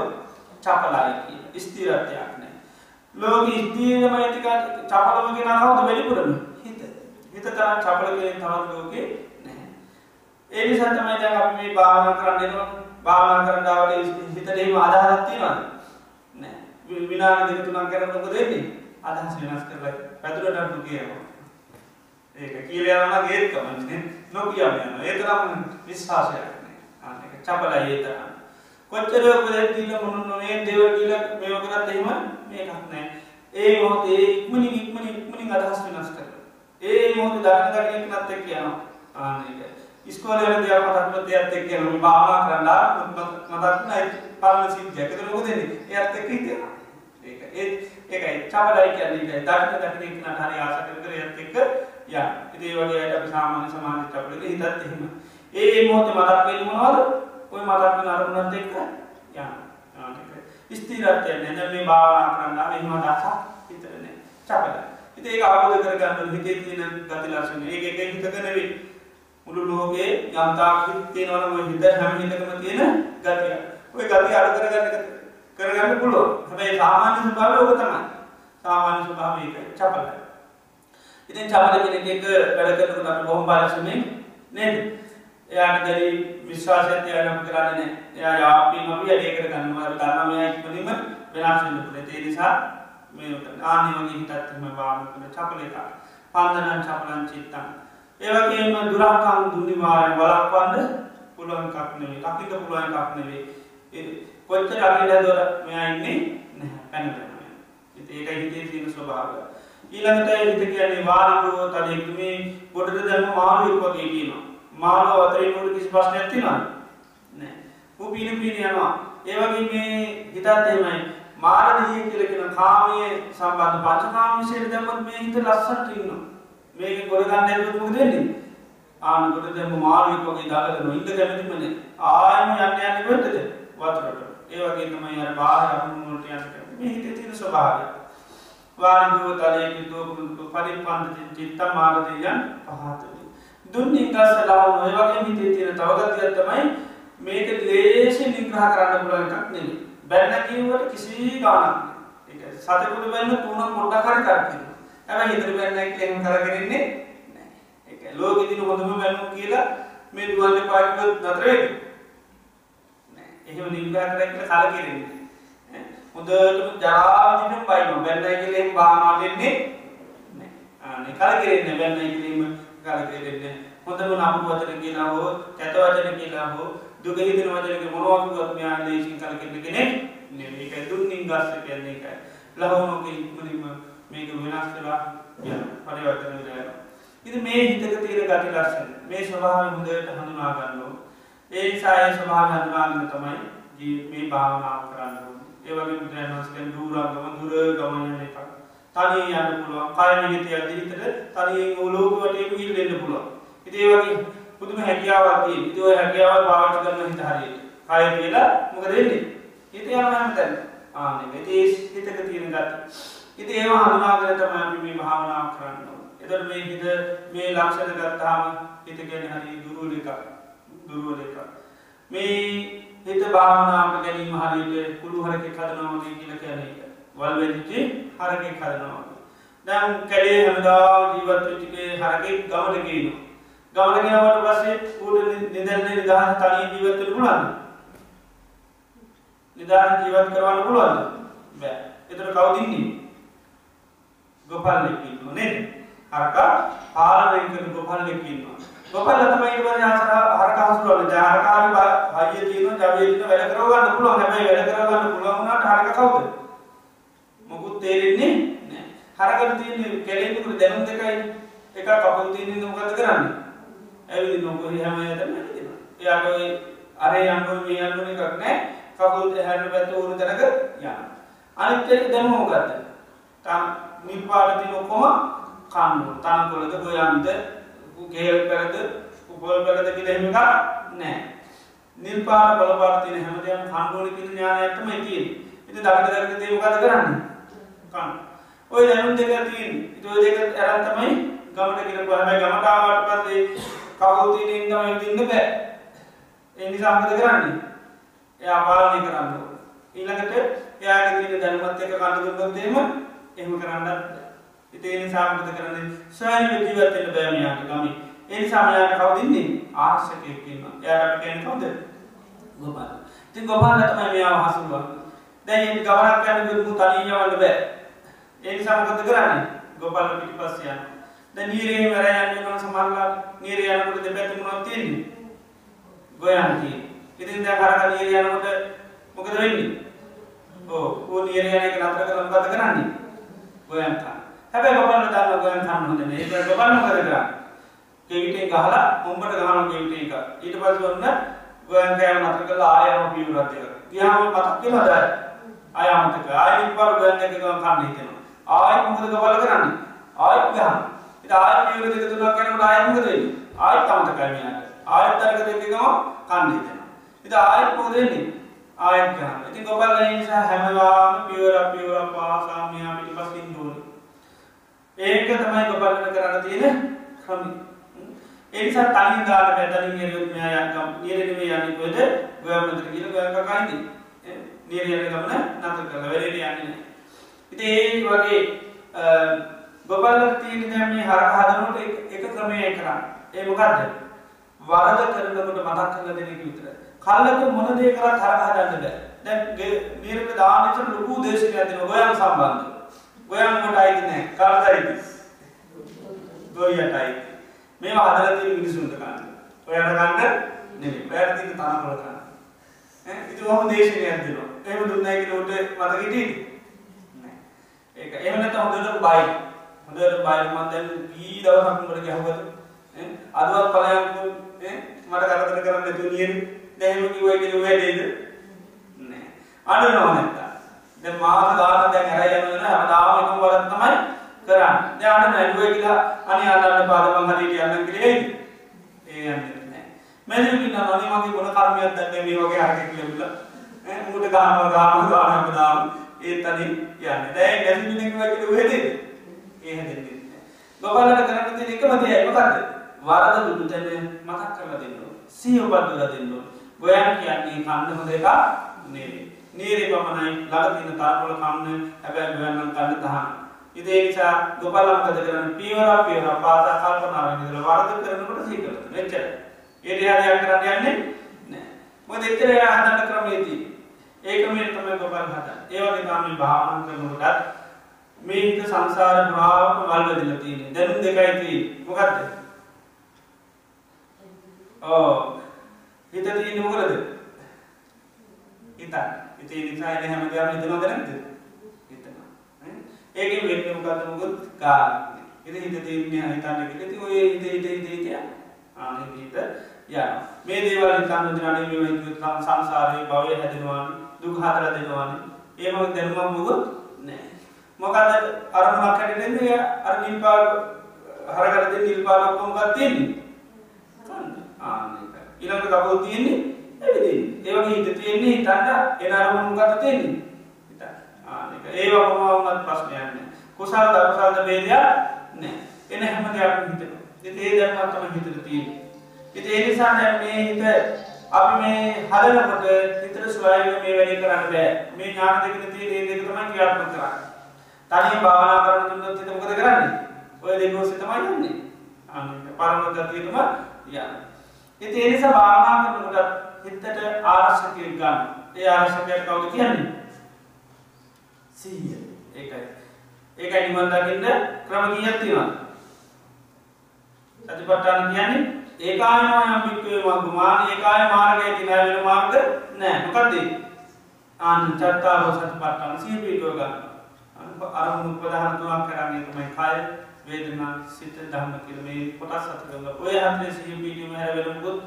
චපලායි ස්තීරත්වයක් නෑ. ලෝක ස්තීරම ඇතික චපලමගෙන කවුද? වැඩිපුරම හිත. හිත තරම් චපලකෙන් තවත් ලෝකේ නැහැ ඒ නිසා තමයි දැන් අපි මේ භාවනා කරන්න එනවා. භාවනා කරන්නවට හිතට එහෙම අදහසක් තියෙනවද? නෑ. විනාඩි දෙක තුනක් කරනකොට මොකද වෙන්නේ? අදහස් වෙනස් කරලා පැදුරට අඩු කියනවා. ඒක කියලා යනවා ගේත් කමන්නේ නොකියම යනවා. ඒ තරම් විශ්වාසයක් නෑ. අන්න ඒක චපලයි ඒ තරම්. කොච්චර උපදෙස් දීලා මොන මේ දේවල් කියලා මේව කරත් එහෙම මේකක් නෑ. ඒ මොහොතේ ඉක්මනින් ඉක්මනින් ඉක්මනින් අදහස් වෙනස් කරලා ඒ මොහොතේ දකින දකින එකනත් එක්ක යනවා. ආන්න ඒක. ඉස්කෝලේ දෙයක් මතක් දෙයක් එක්ක යනවා භාවනා කරලා මතක් නැහැ පරණ සිද්ධියක් ඒක මොකද වෙන්නේ එයාත් එක්ක හිටියා. ඒක ඒ ඒකයි. චපලයි කියන්නේ ඒකයි. දකින දකින එකනට හරි ආස කර කර එයාත් එක්ක යන්න. ඉතින් ඒ වගේ අයට අපි සාමාන්‍ය සමාජ චපලෙක හිතත් එහෙම. ඒ මොහොතේ මතක් වෙන්නේ මොනවද? ඔය මතක් වෙන අරමුණත් එක්ක යන්න. ස්ථිරත්වය නැද මේ භාවනා කරන්න මෙහම දසක් හිතරන චපල ඉති ඒ අවබෝධ කරගන්න හිතේ තියෙන ගති ලක්ෂණ. ඒ එක හිතක නෙවේ මුළු ලෝකේ යම්තාක් තියෙනවන හිත හැම හිතකම තියෙන ගතිය ඔය ගති අඩු කරගන්න කරගන්න පුළුව හැබැයි සාමාන්‍ය ස්වභාවය ඔබ තමයි. සාමාන්‍ය ස්වභාවයක චපලයි ඉතින් චපල කෙනෙක් එක වැඩ කරනකොට අපි බොහොම පරිස්සමෙන් නේද? එයාට දැරි විශ්වාසයත් එයානම් කරන්නේ එයා යාපීම අපි වැඩේ කර ගන්නවා ධර්මය ඉක්මනින්ම වෙනස් වෙන්න පුළුවන්. ඒ නිසා මේ ආනි වගේ හිතත් එම වාම කරන චපල එක පන්දනං චපලං චිත්තං. ඒ වගේම දුරකම් දුනිවාරය වළක්වන්න පුළුවන් එකක් නෙවෙයි. ලකින්න පුළුවන් එකක් නෙවෙයි. කොච්චර අකින්න දොර මෙයා ඉන්නේ නැහැ. පැනපැන ඒක හිතේ තියෙන ස්වභාවය. ඊළඟට හිත කියන්නේ වාරිකෝ තලෙක්මේ පොඩට දැම්ම මාළුවෙක් වගේ කියනවා. මාළුව අතරේ නුට කිසි ප්‍රශ්නයක් තියෙනවද? නෑ ඌ පීන පීන යනවා. ඒ වගේ මේ හිතත් එහෙමයි. මාරදීය කියලා කියන කාමයේ සම්බන්ධ පංචකාම විශේෂ දැම්මත් මේ හිත ලස්සනට ඉන්නවා. මේක ගොඩ ගන්න ඇල්ලුවොත් මොකද වෙන්නේ? ආන ගොඩ දැම්ම මාළුවෙක් වගේ දාලා නොඉඳ කැමතිම නේ ආයෙම යන්න යන්න කොහෙටද වතුරට. ඒ වගේ තමයි අර බාහිර අරමුණු වලට යන්න මේ හිතේ තියෙන ස්වභාවය. වාරිගෝ තලයේ කිතෝ පරිපන්ත චිත්ත මාර්ගයන් පහතේ දුන්නින් ගස්ස ලාව ඔය වගේ හිතේ තියෙන තවගතියක් තමයි මේක ලේසියෙන් විග්‍රහ කරන්න පුළුවන් එකක් නෙමෙයි. බැන්න කියුවට කිසි ගාණක් නැහැ. ඒක සතෙකුට බැන්න තුනක් පොඩ්ඩක් හරි කරකිනවා. හැබැයි හිතට බැන්න එක එහෙම කරගෙන ඉන්නේ නැහැ. ඒක ලෝකෙ දින හොඳම බැන්නු කියලා මේ දුවන්නේ පාඩිවත් නතර වෙන්නේ. නෑ. එහෙම විග්‍රහ කරලා කියලා කලකිරෙන්නේ. හොඳටම ජරාදිනම් බයිනවා. බැන්නයි කියලා එහෙම බාහනා වෙන්නේ නැහැ. අනේ කලකිරෙන්නේ බැන්නයි කියලා එහෙම කලකිරෙන්නේ හොඳම නපු වචන කියලා හෝ කැත වචන කියලා හෝ දුක හිතෙන වචනක මොනවක්වත් මෙයා ලේසින් කලකිරෙන්න කෙනෙක් නෙවෙයි ඒක දුන්නින් ගස්ස කියන්නේ ඒකයි ලහවණෝක ඉක්මනින්ම මේක වෙනස් කරලා යන පරිවර්තන වෙලා යනවා ඉතින් මේ හිතක තියෙන ගති ලක්ෂණ මේ ස්වභාවය හොඳට හඳුනා ගන්න ඕන ඒ නිසා ඒ ස්වභාවය හඳුනාගෙන තමයි මේ භාවනාව කරන්න ඕනේ ඒ වගේ බුදුරජාණන් වහන්සේ දුරංගම දුර ගමන යන එකක් තනිය යන්න පුළුවන් කය නිගිත යද්දී හිතට තනියෙන් ඕලෝක වටේම ගිහින් පුළුවන්. ඉතින් ඒ වගේ පුදුම හැකියාවක් තියෙන. ඉතින් ඔය හැකියාව පාවිච්චි කරන හිත හරියට. කය කියලා මොකද වෙන්නේ? හිත යනවා හැමතැන. ආන්නේ ඉතින් හිතක තියෙන ගති. ඉතින් ඒව හඳුනාගෙන තමයි අපි මේ භාවනාව කරන්න ඕනේ. එතකොට මේ හිත මේ ලක්ෂණ ගත්තාම හිත කියන්නේ හරි දුර්වල එකක්. දුර්වල එකක්. මේ හිත භාවනාවට ගැනීම හරියට කුළු හරකෙක් හදනවා වගේ කියලා කියන්නේ. වල් වෙච්චි හරකෙක් හදනවා. දැන් කැලේ හැමදාම ජීවත් වෙච්චිකේ හරකෙක් ගමට ගේනවා. ගමට ගෙනාවට පස්සේ ඌට නිදැල්ලේ නිදහස තනියෙන් ජීවත් වෙන්න පුළුවන්ද? නිදහස ජීවත් කරවන්න පුළුවන්ද? බෑ. ඒතර කවුද ඉන්නේ? ගොපල්ලෙක් ඉන්නවා නේද? හරකා පාලනය කරන ගොපල්ලෙක් ඉන්නවා. ගොපල්ල තමයි ඊට පස්සේ ආසර හරකා හසුරවන්නේ. දැන් හරකාගේ හයිය තියෙනවා, ජවයේ තියෙනවා වැඩ කරව ගන්න පුළුවන්. හැබැයි වැඩ කරව ගන්න පුළුවන් වුණාට හරක කවුද? මොකුත් තේරෙන්නේ නැහැ. හරකට තියෙන කැලේකට දැනුම් දෙකයි. එකක් කපුල් තියෙන මොකද කරන්නේ? ඇවිදින්න මොකද හැම යතම ඇවිදිනවා. එයාට ඔය අරේ යන්න මේ යන්න එකක් නැහැ. කකුල් දෙහැරන පැත්ත උරු තැනක යනවා. අනිත් එක දැනුම මොකද්ද? තාම නිපාඩ තියෙන ඔක්කොම කන්න. තනකොළද හොයන්ද කේල් පෙරද උපල් පෙරද කියලා එහෙම එකක් නැහැ. නිල් පාට බල පාට තියෙන හැමදේම කන්න ඕනේ කියන ඥානයක් තමයි තියෙන්නේ. ඉති දකිට දකිට දේ මොකද කරන්න? කන්න. ඔය දැනුම් දෙක තින් ඉතු දෙක ඇරන් තමයි ගමට කියල හැබැයි ගමටාවට පස්සේ කවුතින ඉදම ඉන්න බෑ. එනි සාමත කරන්නේ? එයා පාලනය කරන්න ඊළඟට එයාගේ තින දැනුමත් එක කණඩ දුන්නොත්තේම එහම කරන්නත් ඉතිනි සාමත කරන්නේ? සෑය ජීවත්තෙන බෑමයාට ගමි. ඒ සාමයාට කවදින්නේ ආර්ශකයකින්න එයාට කැන කවද? ගොපල්. ති ගොපාල තමයි මෙයාව හසුරුව දැන් ගවනක් යන ගුත්මු තනීයවන්න බෑ. ඒ සාමකත කරන්නේ? ගොපල්ල පිටි පස්සයන්න ද නීරේ වර යන්න කන සමල්ලා නීර යනකට දෙපැතිමුණක් තියෙන්නේ? ගොයන්ති ඉතින් දැ කරක නීර යනකොට මොකද වෙන්නේ? ඕ ඕ නීර යනක නතර කරන පත කරන්නේ? ගොයන්තා හැබැයි ගොපල්ල දාන්න ගොයන් කන්න හොඳ නේ. ඒක ගොපල්ල මොකද කරන්නේ කෙවිටේ ගහලා උඹට ගහන කෙවිටේ එක. ඊට පස්සේ ඔන්න ගොයන් කෑම නතර කරලා ආයම පියුරත් එක ගියාම මතක් වෙනවද? ආය අමතක ආයෙ ඉපාර ගොයන් එක ගම කන්න හිතෙනවා. ආයෙ මොකද ගොපල්ල කරන්නේ? ආයෙත් ගහනවා. ආය පියවර දෙක තුනක් යනකොට ආයෙත් මොකද වෙන්නේ? ආයෙත් අමතකයි මෙයාට ආයෙත් අරක දෙක ගම කන්න හිතෙනවා. ඉතින් ආයෙත් මොකද වෙන්නේ? ආයෙත් ගහනවා. ඉතින් ගොපල්ලා ඒ නිසා හැමදාම පියවර පියවර පාසා මෙයා පිටිපස්සින් දුවන ඒක තමයි ගොපල්ලන කරන්න තියෙන ක්‍රමය ඒ නිසා තනින් දාලා බැතලින් නිරියොත් මෙයා යන්කම් නිරෙන්නේ යන්නේ කොහෙද ගොයමතර කියලා ගොයන් කකයිද නිරියන ගමන නතර කරලා වෙලෙට යන්නේ නැහැ ඉතින් ඒ වගේ ගොබල්ලක් තියෙන දැන් මේ හරහ හදනකොට එක ක්‍රමයයි කරන්නේ. ඒ මොකද්ද? වරද කරනකොට මතක් කරලා දෙන එක විතරයි. කල්ලක මොන දේ කරත් හරහ හදන්න බෑ. දැන් නිර්ම දානෙට ලොකු දේශනයක් දෙනවා ගෝයන් සම්බන්ධ. ගෝයන් කොට අයිති නෑ. කාටයිද? ගෝයටයි. මේවා හදලා තියෙන මිනිසුන්ට ගන්න. ඔයාලට ගන්න නෙමෙයි. ඔයාලට තියෙන තරම් වල ගන්න. ඈ ඉතින් ඔහොම දේශනයක් දෙනවා. එහෙම දුන්නයි කියලා උට මතක හිටියේ? නෑ. ඒක එහෙම නැත්නම් හොඳට බයි. හොඳට බාල මන් දැන් කී දවසක් උඹට ගැහුවද අදවත් ඵලයන්කෝ මට කරදර කරන්න නැතුව නියම දැන් එහෙම කිව්වයි කියලා වැඩේද නෑ අඬනවා නැත්තා දැන් මාස ගානක් දැන් ඇරයි යනවා හැමදාම එකම වරක් තමයි කරන්නේ දැන් අඬන ඇඬුවේ කියලා අනේ අඬන්න පාද මං හරියට යන්න කියලා එයිද ඒ යන්නේ නෑ මම කියනවා අනේ මගේ මොන කර්මයක් දැන්නේ මේ වගේ හරකෙක් කියලා ඈ උඹට ගානවා ගානවා ගානවා හැමදාම ඒ තනින් යන්නේ දැන් ගැසිමිනේ කිව්වා කියලා වෙදේද ඒ හැදෙන්නේ ගොබලට කරන්න තියෙන එකම දෙයයි මොකද්ද? වරද දුටු තැන මතක් කරලා දෙන්න ඕනේ. සිහිය උපදවලා දෙන්න ඕනේ. ගෝයන් කියන්නේ කන්න හොඳ එකක් නෙවෙයි. නීරේ පමණයි ළඟ තියෙන තාරවල කන්න හැබැයි ගෝයන් නම් කන්න තහන. ඉතින් ඒ නිසා ගොබල මොකද කරන්නේ? පියවර පියවර පාසා කල්පනාවෙන් ඉඳලා වරද කරනකොට සිහි කරලා. මෙච්චර. ඒ දෙයක් කරන්න යන්නේ නැහැ. මොකද එච්චර එයා හදන්න ක්‍රමයේදී ඒකම තමයි ගොබල් හදන්නේ. ඒ වගේ තමයි භාවනා කරනකොටත් මේ හිත සංසාර පුරාවම වල් වැදිලා තියෙන්නේ. දැනුම් දෙකයි තියෙන්නේ. මොකද්ද? ඔව්. හිත තියෙන්නේ මොකද? හිත. ඉතින් ඒ නිසා එනේ හැමදාම හිතනවද නැද්ද? හිතනවා. ඒකෙන් වෙන්නේ මොකද්ද මොකද? කාර්ය. ඉතින් හිත තියෙන්නේ හිතන්නේ කියලා. ඉතින් ඔය හිත හිත හිත හිත ආනේ හිත යනවා. මේ දේවල් හිතන්න දෙනානේ මේ විදිහට සංසාරේ භවය හැදෙනවානේ. දුක හදලා දෙනවානේ. ඒ වගේ දැනුමක් මොකද? නැහැ. මොකද අරමුණක් හැදෙන්නේ අර නිල් පාට හරකට දෙන නිල් පාට ඔක්කොම ගන්න තියෙන්නේ. කන්න. ආන්න ඒක. ඊළඟ කපුව තියෙන්නේ එවිදින්. ඒ වගේ හිත තියෙන්නේ හිතන්න එන අරමුණු මොකද තියෙන්නේ? හිතන්න. ආන්න ඒක. ඒව කොහොමවත් ප්‍රශ්නයක් නෑ. කුසල දකුසල වේදයක් නෑ. එන හැම දෙයක්ම හිතනවා. ඉතින් ඒ දැනුමක් තමයි හිතට තියෙන්නේ. ඉතින් ඒ නිසා දැන් මේ හිත අපි මේ හදනකොට හිතට ස්වයං මේ වැඩේ කරන්න බෑ. මේ ඥාන දෙකේ තියෙන මේ දෙක තමයි ක්‍රියාත්මක කරන්නේ. තනියෙන් භාවනා කරන දුන්නොත් හිත මොකද කරන්නේ? ඔය දෙක ඔස්සේ තමයි යන්නේ. අන්න පරම ගතියටම යන්නේ. ඉතින් ඒ නිසා භාවනා කරනකොට හිතට ආරක්ෂකයෙක් ගන්න. ඒ ආරක්ෂකයා කවුද කියන්නේ? සිහිය. ඒකයි. ඒකයි නිවන් දකින්න ක්‍රම කීයක් තියෙනවද? සතිපට්ඨාන කියන්නේ ඒකායනෝ යම් පිට්ඨේ මග්ගමාන ඒකාය මාර්ගයේ දින වෙන මාර්ග නෑ. මොකද්ද? ආන් චත්තාරෝ සතිපට්ඨාන සිහිය පිටව ගන්න. අරමුණු ප්‍රධාන තුනක් කරන්නේ තමයි කය වේදනා සිත ධම්ම කියලා මේ කොටස් හතර කරලා ඔය හතරේ සිහිය පිටීම හැර වෙනකොට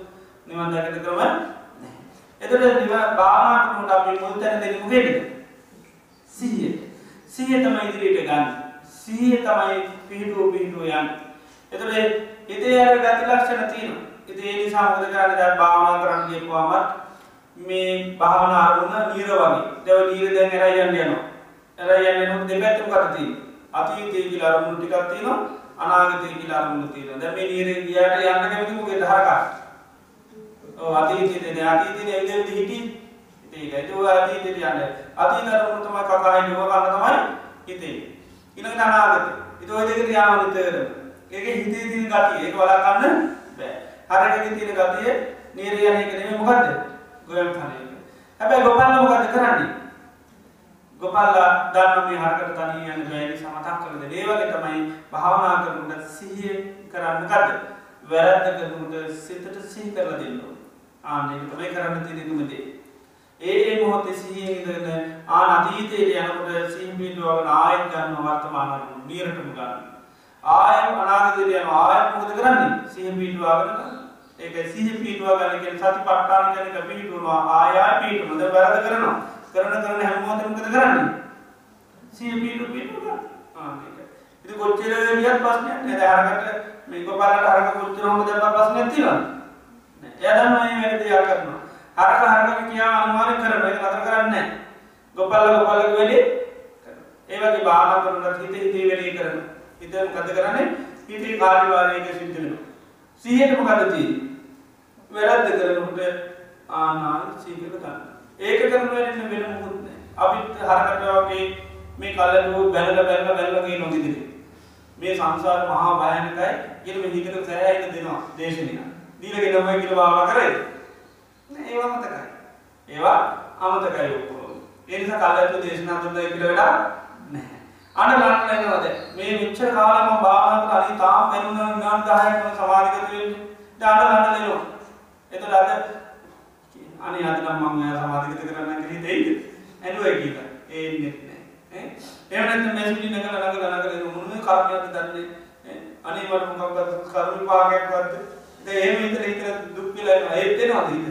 නිවන් දකින්න ක්‍රම නැහැ. එතකොට නිවන් භාවනා කරනකොට අපි මුල් තැන දෙන්නේ මොකේද? සිහිය. සිහිය තමයි ඉදිරියට ගන්න. සිහිය තමයි පිහිටුව පිහිටුව යන්නේ. එතකොට හිතේ අර ගති ලක්ෂණ තියෙනවා. ඉතින් ඒ නිසා මොකද කරන්නේ දැන් භාවනා කරන්න ගියපුවාම මේ භාවන අරුණ නීර වගේ දැව නීර දැන් එරයන්න යනවා එරයන්න දෙපැත්තු කරති අතීතය කියල අරමුණු ටිකක් තියෙනවා අනාගතය කියල අරමුණු තියෙන දැ මේ නීර ගියට යන්න කැමතිමුගේ දහරකා අතීතය අතීතය ඇද හිටි ඒතු අතීතයට යන්න. අතීත අරමුණු තමයි කකායි නිව ගන්න තමයි හිතේ ඉන අනාගත ඉතු දෙකට යාමනිතර ඒක හිතේ තින ගතිය. ඒක වලාකන්න බෑ. හරක තියෙන ගතිය නීරයනය කරේ මොකක්ද ගොයම් තනය හැබැයි ගොපල්ල මොකද කරන්නේ? ගොපල්ලා දන්න මේ හරකට තනීයන බෑලි සමතක් කරද ඒවගේ තමයි භාවනා කරනුට සිහිය කරන්න කද වැරැත්ත කරනුට සිතට සිහි කරල දෙන්න ආනෙක තමයි කරන්න තිරකුමදේ ඒ මොහොත සිහිය ඉදන්න ආ අතීතයට යනකොට සිහිපීටුවගෙන ආයත් ගන්න වර්තමාන නියරටම ගන්න. ආයම් අනාගතයට යන ආයත් මොකද කරන්නේ? සිහිපීටුවාගෙන ඒක සිහි පිටුව ගන්නකෙන් සති පට්ටාන කනක පිටුවා ආයා පිටුමද වැරද කරනවා. කරන කරන හැමෝතමකද කරන්නේ? සිය පිටු පිටුව ඉති කොච්චර වියත් පස්නයක් නද හරකට මේක පලට හරක කොච්චර හොම දම පස්නයක් තිවා එයදම වැඩ දෙයක් කරනවා. හරක හරකම කියා අනුවාරය කරන එක නතර කරන්න ගොපල්ල ගොපල්ලක වැඩේ ඒවගේ බාන කරනට හිත හිතේ වැඩේ කරන හිතම කත කරන්නේ? හිතේ කාර්යවාරයක සිද්ධෙනවා සිහට මොකදතිී වැරද්ද කරනකට ආනාල් සීකර ගන්න ඒක කරනවැන්න වෙන මුහුත්න අපිත් හරකටවගේ මේ කල්ලු බැලල බැල්ල බැල්ලගේ නොදිදිරි මේ සංසාර මහා භයනකයි ගෙනම හිතක සෑහක දෙනවා දේශනය. දීලගෙන නමයි කියල වාම කරේ. ඒවා මතකයි ඒවා අමතකයි ඔක්කෝ එනිසා කල්ලතු දේශනා තුන්න කියල වෙලා නැහැ. අන ලන්නනවද මේ විච්ච කාලම භානක අනි තාම් පැරුණ ගාන් දායකන සවාධිකතුවෙන් දාන ලන්න දෙනවා. එතට අද අනි අදනම් මං සමාධිකත කරන්න හිතෙයිද ඇනුව කියල. ඒ නෙත්නෑ එමනත මැසිලි නක නග නගර මුණ කාරණයට දන්නේ? අනි මට මොකක්ගත් කරුණ පාගයක් වත්ද ඒම ඉතර ඉතර දුක්කිල ඒත්තෙනවා දීද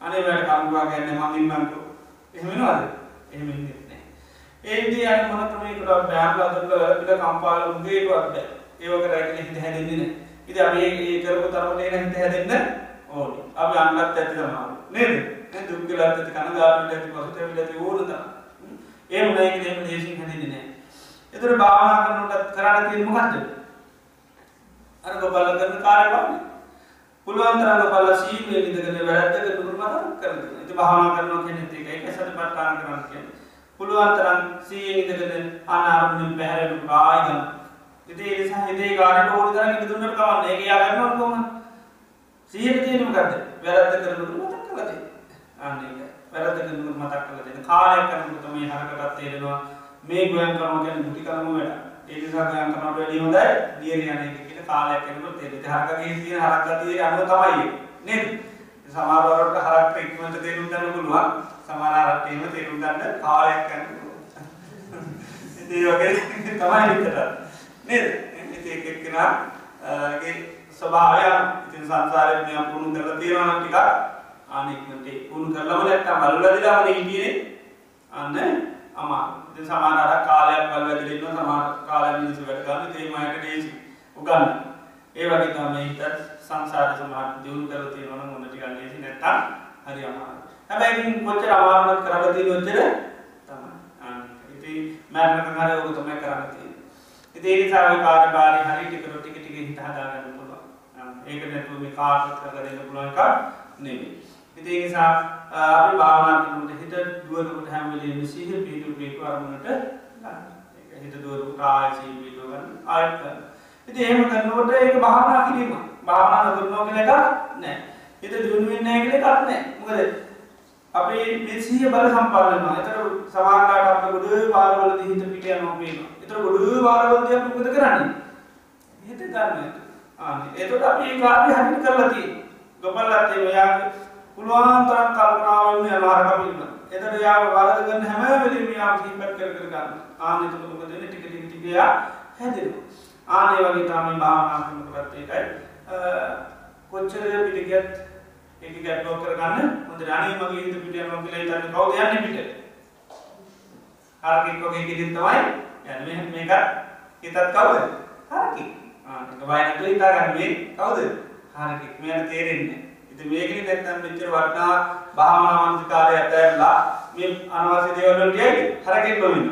අනේ වැඩ කම්වා ගැන්න මඟින්මන්තු එහෙමනවාද එහෙම නෙත්නෑ ඒදී අන මොනතමකට බෑම්ල අදල පිට කම්පාල උගේටුවක්ද ඒවක රැකල හිත හැදෙන්නේ ඉති අපේ ඒ කරපු තරමට හිත හැදෙන්න ඕනි. අපි අන්නත් ඇති තමාරු නේද? දුක්ගලත් ඇති කනගාට ඇති පසුතැවිල ඇති ඕනද ඒ උනයි දේම දේශී හැදෙන්නේ නෑ. එතුර භාවනා කරනටත් කරන්න තිය මොකක්ද අර ගොබල කරන කාරයවන්න. පුළුවන්තරග බල සීලේ නිදගෙන වැරත්තක දුරුමත කරන ඇති භාවනා කරනවා කෙනෙත් එක එක සට පට්ටාන කරන්න කිය පුළුවන්තරන් සී නිදගෙන අනාරමෙන් පැහැරලු ආයගන්න ඉති නිසා හිතේ කාරට ඕඩ කරන්න දුන්නට කවන්න ඒ යාගන්නවා කොමන්න සිහියට තියෙන මොකද්ද? වැරද්ද කරනකොට මතක් කරලා දෙන්න. අන්න ඒක. වැරද්ද කරනකොට මතක් කරලා දෙන්න. කාලයක් කරනකොට තමයි හරකටත් තේරෙනවා මේ ගෝයන් කරනවා කියන්නේ මුටි කරනම වැඩ. ඒ නිසා ගෝයන් කරනවට වැඩිය හොඳයි දියර යන එක කියන කාලයක් කරනකොට තේරෙන්නේ. හරකගේ තියෙන හරක් ගතියේ අනුව තමයි නේද? සමහරවල්ට හරක් ඉක්මනට තේරුම් ගන්න පුළුවන්. සමහර හරක් එහෙම තේරුම් ගන්න කාලයක් ගන්න පුළුවන්. ඉතින් ඒ වගේ තමයි හිතට. නේද? ඉතින් එක එක්කෙනාගේ ස්වභාවයන් ඉතින් සංසාරයෙන් මෙයා පුහුණු කරලා තියෙනවා නම් ටිකක් අනික්මට පුහුණු කරලම නැත්තම් අල්ලදිලාම හිටියේ අන්න අමාරු. ඉතින් සමහර අර කාලයක් වල වැදලා ඉන්නවා සමහර කාලයක් මිනිස්සු වැඩ ගන්න ඒ මයට දේසි උගන්න. ඒ වගේ තමයි හිත සංසාර සමහර දියුණු කරලා තියෙනවා නම් මොන ටිකක් දේසි නැත්තම් හරි අමාරුයි. හැබැයි ඉතින් කොච්චර අමාරුවක් කරලා තියෙන ඔච්චර තමයි. අන්න ඉතින් මරණකම් හරි ඔක තමයි කරන්න තියෙන්නේ. ඉතින් ඒ නිසා ඔය කාර්යභාරي හරි ටික ටික ටික හිත හදාගන්න ඒක නැතුව මේ කාටත් කරලා දෙන්න පුළුවන් එකක් නෙමෙයි. ඉතින් ඒ නිසා අපි භාවනා කරනකොට හිත දුවනකොට හැම වෙලේම සිහිය පිටු පිටු අරමුණට ගන්න. ඒක හිත දුවනකොට ආයෙ සිහිය පිටු ගන්න ආයෙත් ගන්න. ඉතින් එහෙම කරනකොට ඒක භාවනා කිරීම. භාවනා නොකරනවා කියලා එකක් නැහැ. හිත දියුණු වෙන්නේ නැහැ කියලා එකක් නැහැ. මොකද අපේ මේ සිහිය බල සම්පන්න වෙනවා. ඒතර සමාන්ලාට අපේ ගොඩ වාරවලදී හිත පිට යනවා පේනවා. ඒතර ගොඩ වාරවලදී අපි මොකද කරන්නේ? හිත ගන්න. එතට අපි කාරය හරිට කරලති ගොපල්ලත්තේ මෙයාගේ පුළුවන් තරම් කල්පනාවම අලාරකපින්න එතට යා වරදගන්න හැම වෙලි යා හිපත් කර කරගන්න ආනතුකම දෙන ටික ටිකයා හැදෙන ආනේ වගේ තමයි භාවනාකම කරත්තේකයි කොච්චර පිටිගත් එක ගැට්ලෝ කරගන්න? හොඳ රණී මගේ හිත පිට යනවා කියලා හිතන්නේ කවුද? යන්නේ පිට. හරකෙක් වගේ කිදින් තමයි. යන්නේ මේක හිතත් කවුද? හරකෙක්. වයනතු හිතාගන්නේ කවුද? හරකෙක්. මෙයට තේරෙන්නේ ඉති මේකන නැත්තම් මෙච්චර වටනා භාවනාවන්තිකාරය ඇතැරලා මේ අනවාසි දේවල්ලටියයි හරකෙන් නොවින්න.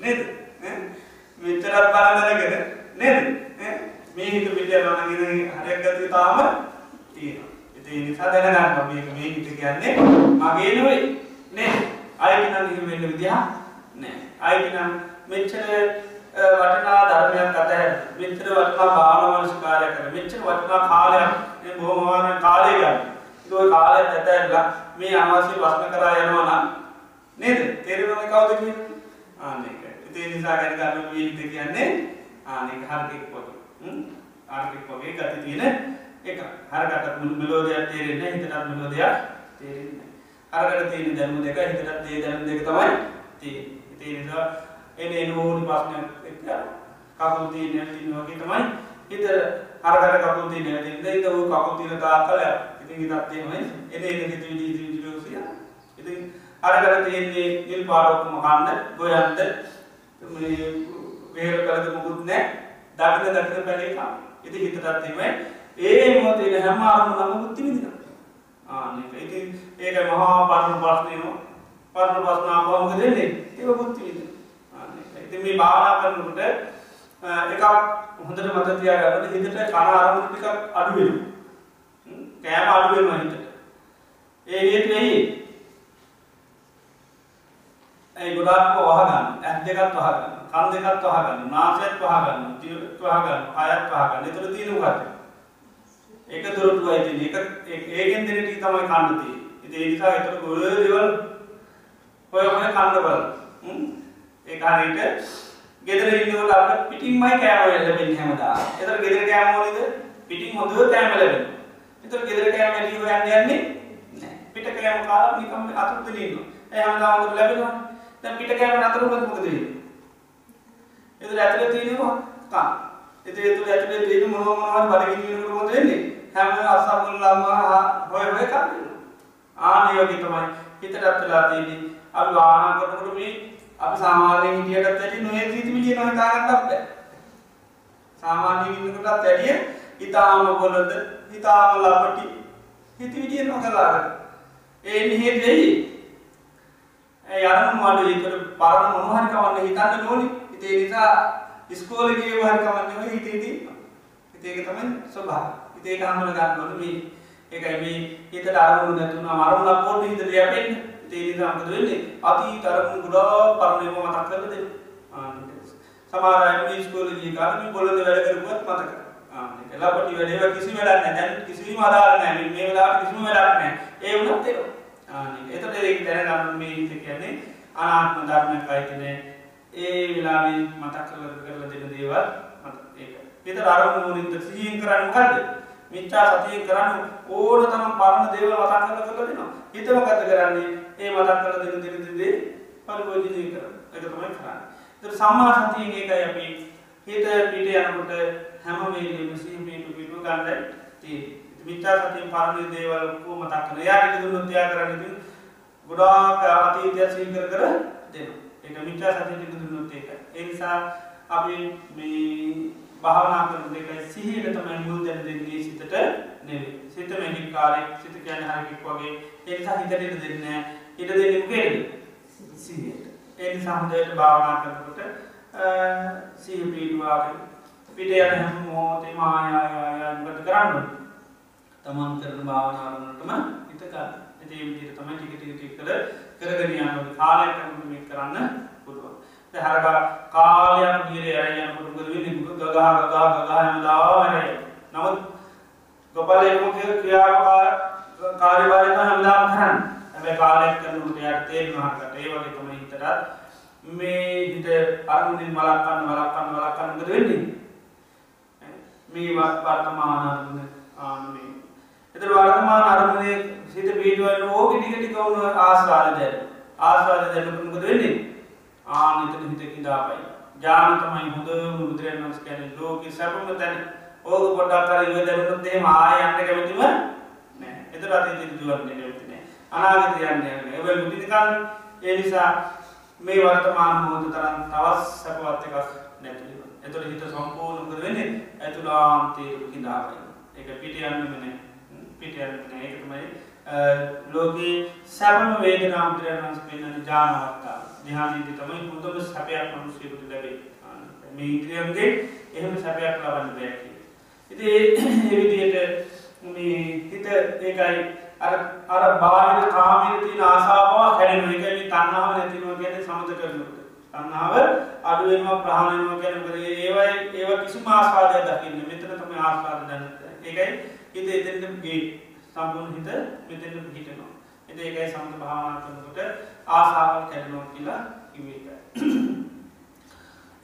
නේද? මෙච්චරත් බලන්නගෙන නේද? මේ හිත පිටිය ලනගෙන හරක්ගති තාම තියෙන ඉති නිසා දැනගන්න මේක මේ හිත කියන්නේ මගේ නොවේ නේ අයකනම් හිම වෙන්න විදිහ නෑ අයකනම් මෙච්චර වටනා ධර්මයක් අත මෙච්චර වටනා භාවනවංශකාරය කර මෙච්චර වටනා කාලයක් බොහොමවාන කාලය ගන්න. ඔය කාලය ඇතැල්ලා මේ අනවාසී ප්‍රශ්න කරා යනවා නම් නේද? තේරෙනවද කවුද කියන්නේ? ආනක ඉතින් නිසා ගැන ගන්න ජීවිතය කියන්නේ ආනක හරියක් වගේ. ආර්ථික වගේ ගති තියෙන එක හරකට මෙලෝදයක් තේරෙන්නේ හිතටත් මෙලෝදයක් තේරෙන්නේ හරකට තියෙන දැනුම දෙක හිතටත් ඒ දැනුම දෙක තමයි තියෙන්නේ ඉතින් නිසා එන එන ඕනි ප්‍රශ්නයක් එක්ක කකුල් තියෙන තියෙන වගේ තමයි. හිත හරකට කකුල් තියෙන තියෙන ඉතින් ਉਹ කකුල් තියෙන තාක්කල ඉතින් හිතත් එහෙමයි එන එන හිත විදි විදි විදි ඉතින් අරකට තියෙන්නේ නිල් පාට ඔක්කොම කන්න ගොයන්ද මේ වේර කලද මුකුත් නැහැ. දකින දකින පැලේ කන්න. ඉතින් හිතටත් එහෙමයි ඒ මොහොතේ හැම අරමුණක්ම බුද්ධි විඳිනවා ආ ඉතින් ඒක මහා පරණ ප්‍රශ්නේනෝ පරණ ප්‍රශ්න ආවම මොකද වෙන්නේ? ඒක බුද්ධි විඳිනවා ඉතින් මේ භාවනා කරනකොට එකක් හොඳට මතක තියාගන්න හිතට කන අරමුණු ටිකක් අඩු වෙනවා. කෑම අඩු වෙනවා හිතට. ඒ හේතුව ඇයි ඒ ගොඩාක් වහගන්න ඇස් දෙකත් වහගන්න කන් දෙකත් වහගන්න නාසයත් වහගන්න දිවට වහගන්න කයත් වහගන්න. ඒතර තියෙන මොකක්ද ඒක දොරටුවයි තියෙන ඒක ඒකෙන් දෙන ටික තමයි කන්න තියෙන්නේ. ඉතින් ඒ නිසා ඒතර ගොඩ දේවල් ඔය ඔය කන්න බලන්න. ඒක හරියට ගෙදර ඉන්නකොට අපිට පිටින්මයි කෑම ලැබෙන්නේ හැමදාම. ඒතර ගෙදර කෑම ඕනේද? පිටින් හොඳ කෑම ලැබෙනවා. ඒතර ගෙදර කෑම ඇටි හොයන්න යන්නේ නැහැ. පිට කෑම කාලා නිකම් අතුරුද ඉන්නවා. ඒ හැමදාම හොඳ ලැබෙනවා. දැන් පිට කෑම නතර වුණොත් මොකද වෙන්නේ? ඒතර ඇතුලේ තියෙනවා කන. ඒතර ඒතර ඇතුලේ තියෙන මොනවා මොනවා බඩගිනි වෙනකොට මොකද වෙන්නේ? හැම අසම්මුල්ලාම හොය හොය කන්නේ. ආනිය වගේ තමයි හිතට අත්ලා තියෙන්නේ. අපි වාහන කරනකොට මේ අපි සාමාන්‍යයෙන් හිටියටත් වැඩි නොයේ සිතිවිලි එනවා හිතාගන්නත් බෑ. සාමාන්‍යයෙන් ඉන්නකොටත් වැඩිය හිතාම බොළඳ, හිතාම ලපටි හිතවිලි එනවා කලාවට. ඒ නිහෙත් වෙයි. ඒ යන්න මොඩ ඒකට පරණ මොනවා හරි කවන්න හිතන්න ඕනි. ඉතින් ඒ නිසා ඉස්කෝලේ ගියව හරි කවන්නේ ඔය හිතේ තියෙනවා. ඉතින් ඒක තමයි ස්වභාවය. ඉතින් ඒක හම්බුන ගන්න ඕනේ මේ ඒකයි මේ හිතට අරමුණු නැතුනම අරමුණක් පොඩ්ඩ හිතට යැපෙන්නේ. තේනිසා මොකද වෙන්නේ අතීත අරමුණු ගොඩාක් පරණේම මතක් කරලා දෙන්න. සමහර අය මේ ඉස්කෝලේ ගිය කාලේ මේ බොළඳ වැඩ කරපුවත් මතක ආ ඒක ලපටි වැඩේව කිසි වැඩක් නැහැ දැන් කිසිම අදාළ නැහැ මේ වෙලාවට කිසිම වැඩක් නැහැ ඒ වුණත් ඒක ආ නේ එතකොට ඒක දැනගන්න මේ හිත කියන්නේ අනාත්ම ධර්මයකයි කියන්නේ ඒ වෙලාවේ මතක් කරලා කරලා දෙන දේවල් මත ඒක. විතර අරමුණු වලින් සිහින් කරන්නේ මොකද්ද? මිච්චා සතියෙන් කරන්න ඕන තරම් පරණ දේවල් මතක් කරලා කරලා දෙනවා. හිත මොකද කරන්නේ? ඒ මතක් කරලා දෙන දෙන දේ පරිභෝජනය කරන එක තමයි කරන්නේ. ඒතර සම්මා සතියෙන් ඒකයි අපි හිත පිට යනකොට හැම වෙලෙම සිහි පිටු පිටු ගන්න තියෙන්නේ. මිච්චා සතියෙන් පරණ දේවල් කො මතක් කරලා එයාට දුන්නොත් එයා කරන්නේ ඉතින් ගොඩාක් අතීතය සිහි කර කර දෙනවා. ඒක මිච්චා සතියෙන් දුන්නොත් ඒක ඒ නිසා අපි මේ භාවනා කරන දෙකයි සිහියට තමයි මුල් දැන දෙන්නේ සිතට නෙවෙයි. සිත මෙහිකාරයෙක් සිත කියන්නේ හරියක් වගේ. ඒ නිසා හිතට ඉඩ දෙන්නේ නැහැ. ඉඩ දෙන්නේ මොකේද? සිහියට. ඒ නිසා හොඳට භාවනා කරනකොට සිහිය පිටුවාගෙන පිට යන හැම මොහොතේම ආයාය මොකද කරන්නේ? තමන් කරන භාවනාවලටම හිත ගන්න. ඒ විදිහට තමයි ටික ටික ටික කර කරගෙන යනවා. කාලයක් යනකොට මේක කරන්න පුළුවන්. හරක කාලයක් ගිර අයන පුටුකද වෙන්න ගගහ ගගහ ගගහ හමදාවනය නමුත් ගොපලයම ක්‍රියාව කාරිවාරක හමදාම කරන්න. ඇැ කාලයක් කරනට යට තේරවාකට ඒ වගේ තම හිතරත් මේ හිට අරුණින් බලක්කන්න වලක්කන්න වලක්කන්නද වෙන්නේ? මේ වර්තමානරන්න ආනේ එතර වර්තමාන අරමුණේ සිත පීටුවන්න ඕක ටිකටි කවුණු ආස්වාද දැ ආස්වාද දැනකුමකද වෙන්නේ? ආනතන හිතකින් දාපයි. ජාන තමයි හොඳ බුදුරයන් වන්ස කැන ලෝක සැපම තැන. ඕක පොඩ්ඩක් කර ඉව දැරුණොත් එහෙම ආය යන්න කැමතිම නෑ එතර අතීතයට දුවන්න කැමති නෑ අනාගත යන්න යන්න ඒවල් මුදිනකන් ඒ නිසා මේ වර්තමාන මොහොත තරම් තවස් සැපවත් එකක් නැතිව එතකොට හිත සම්පූර්ණ මොකද වෙන්නේ? ඇතුළාන්තයේ කිඳාපයි ඒක පිට යන්නෙම නෑ පිටයන්න ඒකමයි ලෝකයේ සැපම වේදනා බුදුරජාණන් වහන්සේ පෙන්වන ඥානවත්තා ධ්‍යානයේදී තමයි හොඳම සැපයක් මිනිසෙකුට ලැබෙන්නේ. මේ ඉන්ද්‍රියන්ගේ එහෙම සැපයක් ලබන්න බෑ කියලා. ඉතින් ඒ විදිහට මේ හිත ඒකයි අර අර බාහිර කාමයේ තියෙන ආසාව කැඩෙනවා. ඒකයි මේ තණ්හාව නැතිනවා කියන්නේ සමත කරනකොට. තණ්හාව අඩු වෙනවා ප්‍රහාණය වෙනවා කියන්නේ මොකද ඒවයි ඒව කිසිම ආස්වාදයක් දකින්නේ. මෙතන තමයි ආස්වාද දැනෙන්නේ. ඒකයි හිත එතෙන්ට ගේට් සම්පූර්ණ හිත මෙතෙන්ට පිහිටනවා. ඉතින් ඒකයි සමත භාවනා කරනකොට ආසාවල් කැඩෙනවා කියලා කිව්වේ ඒකයි.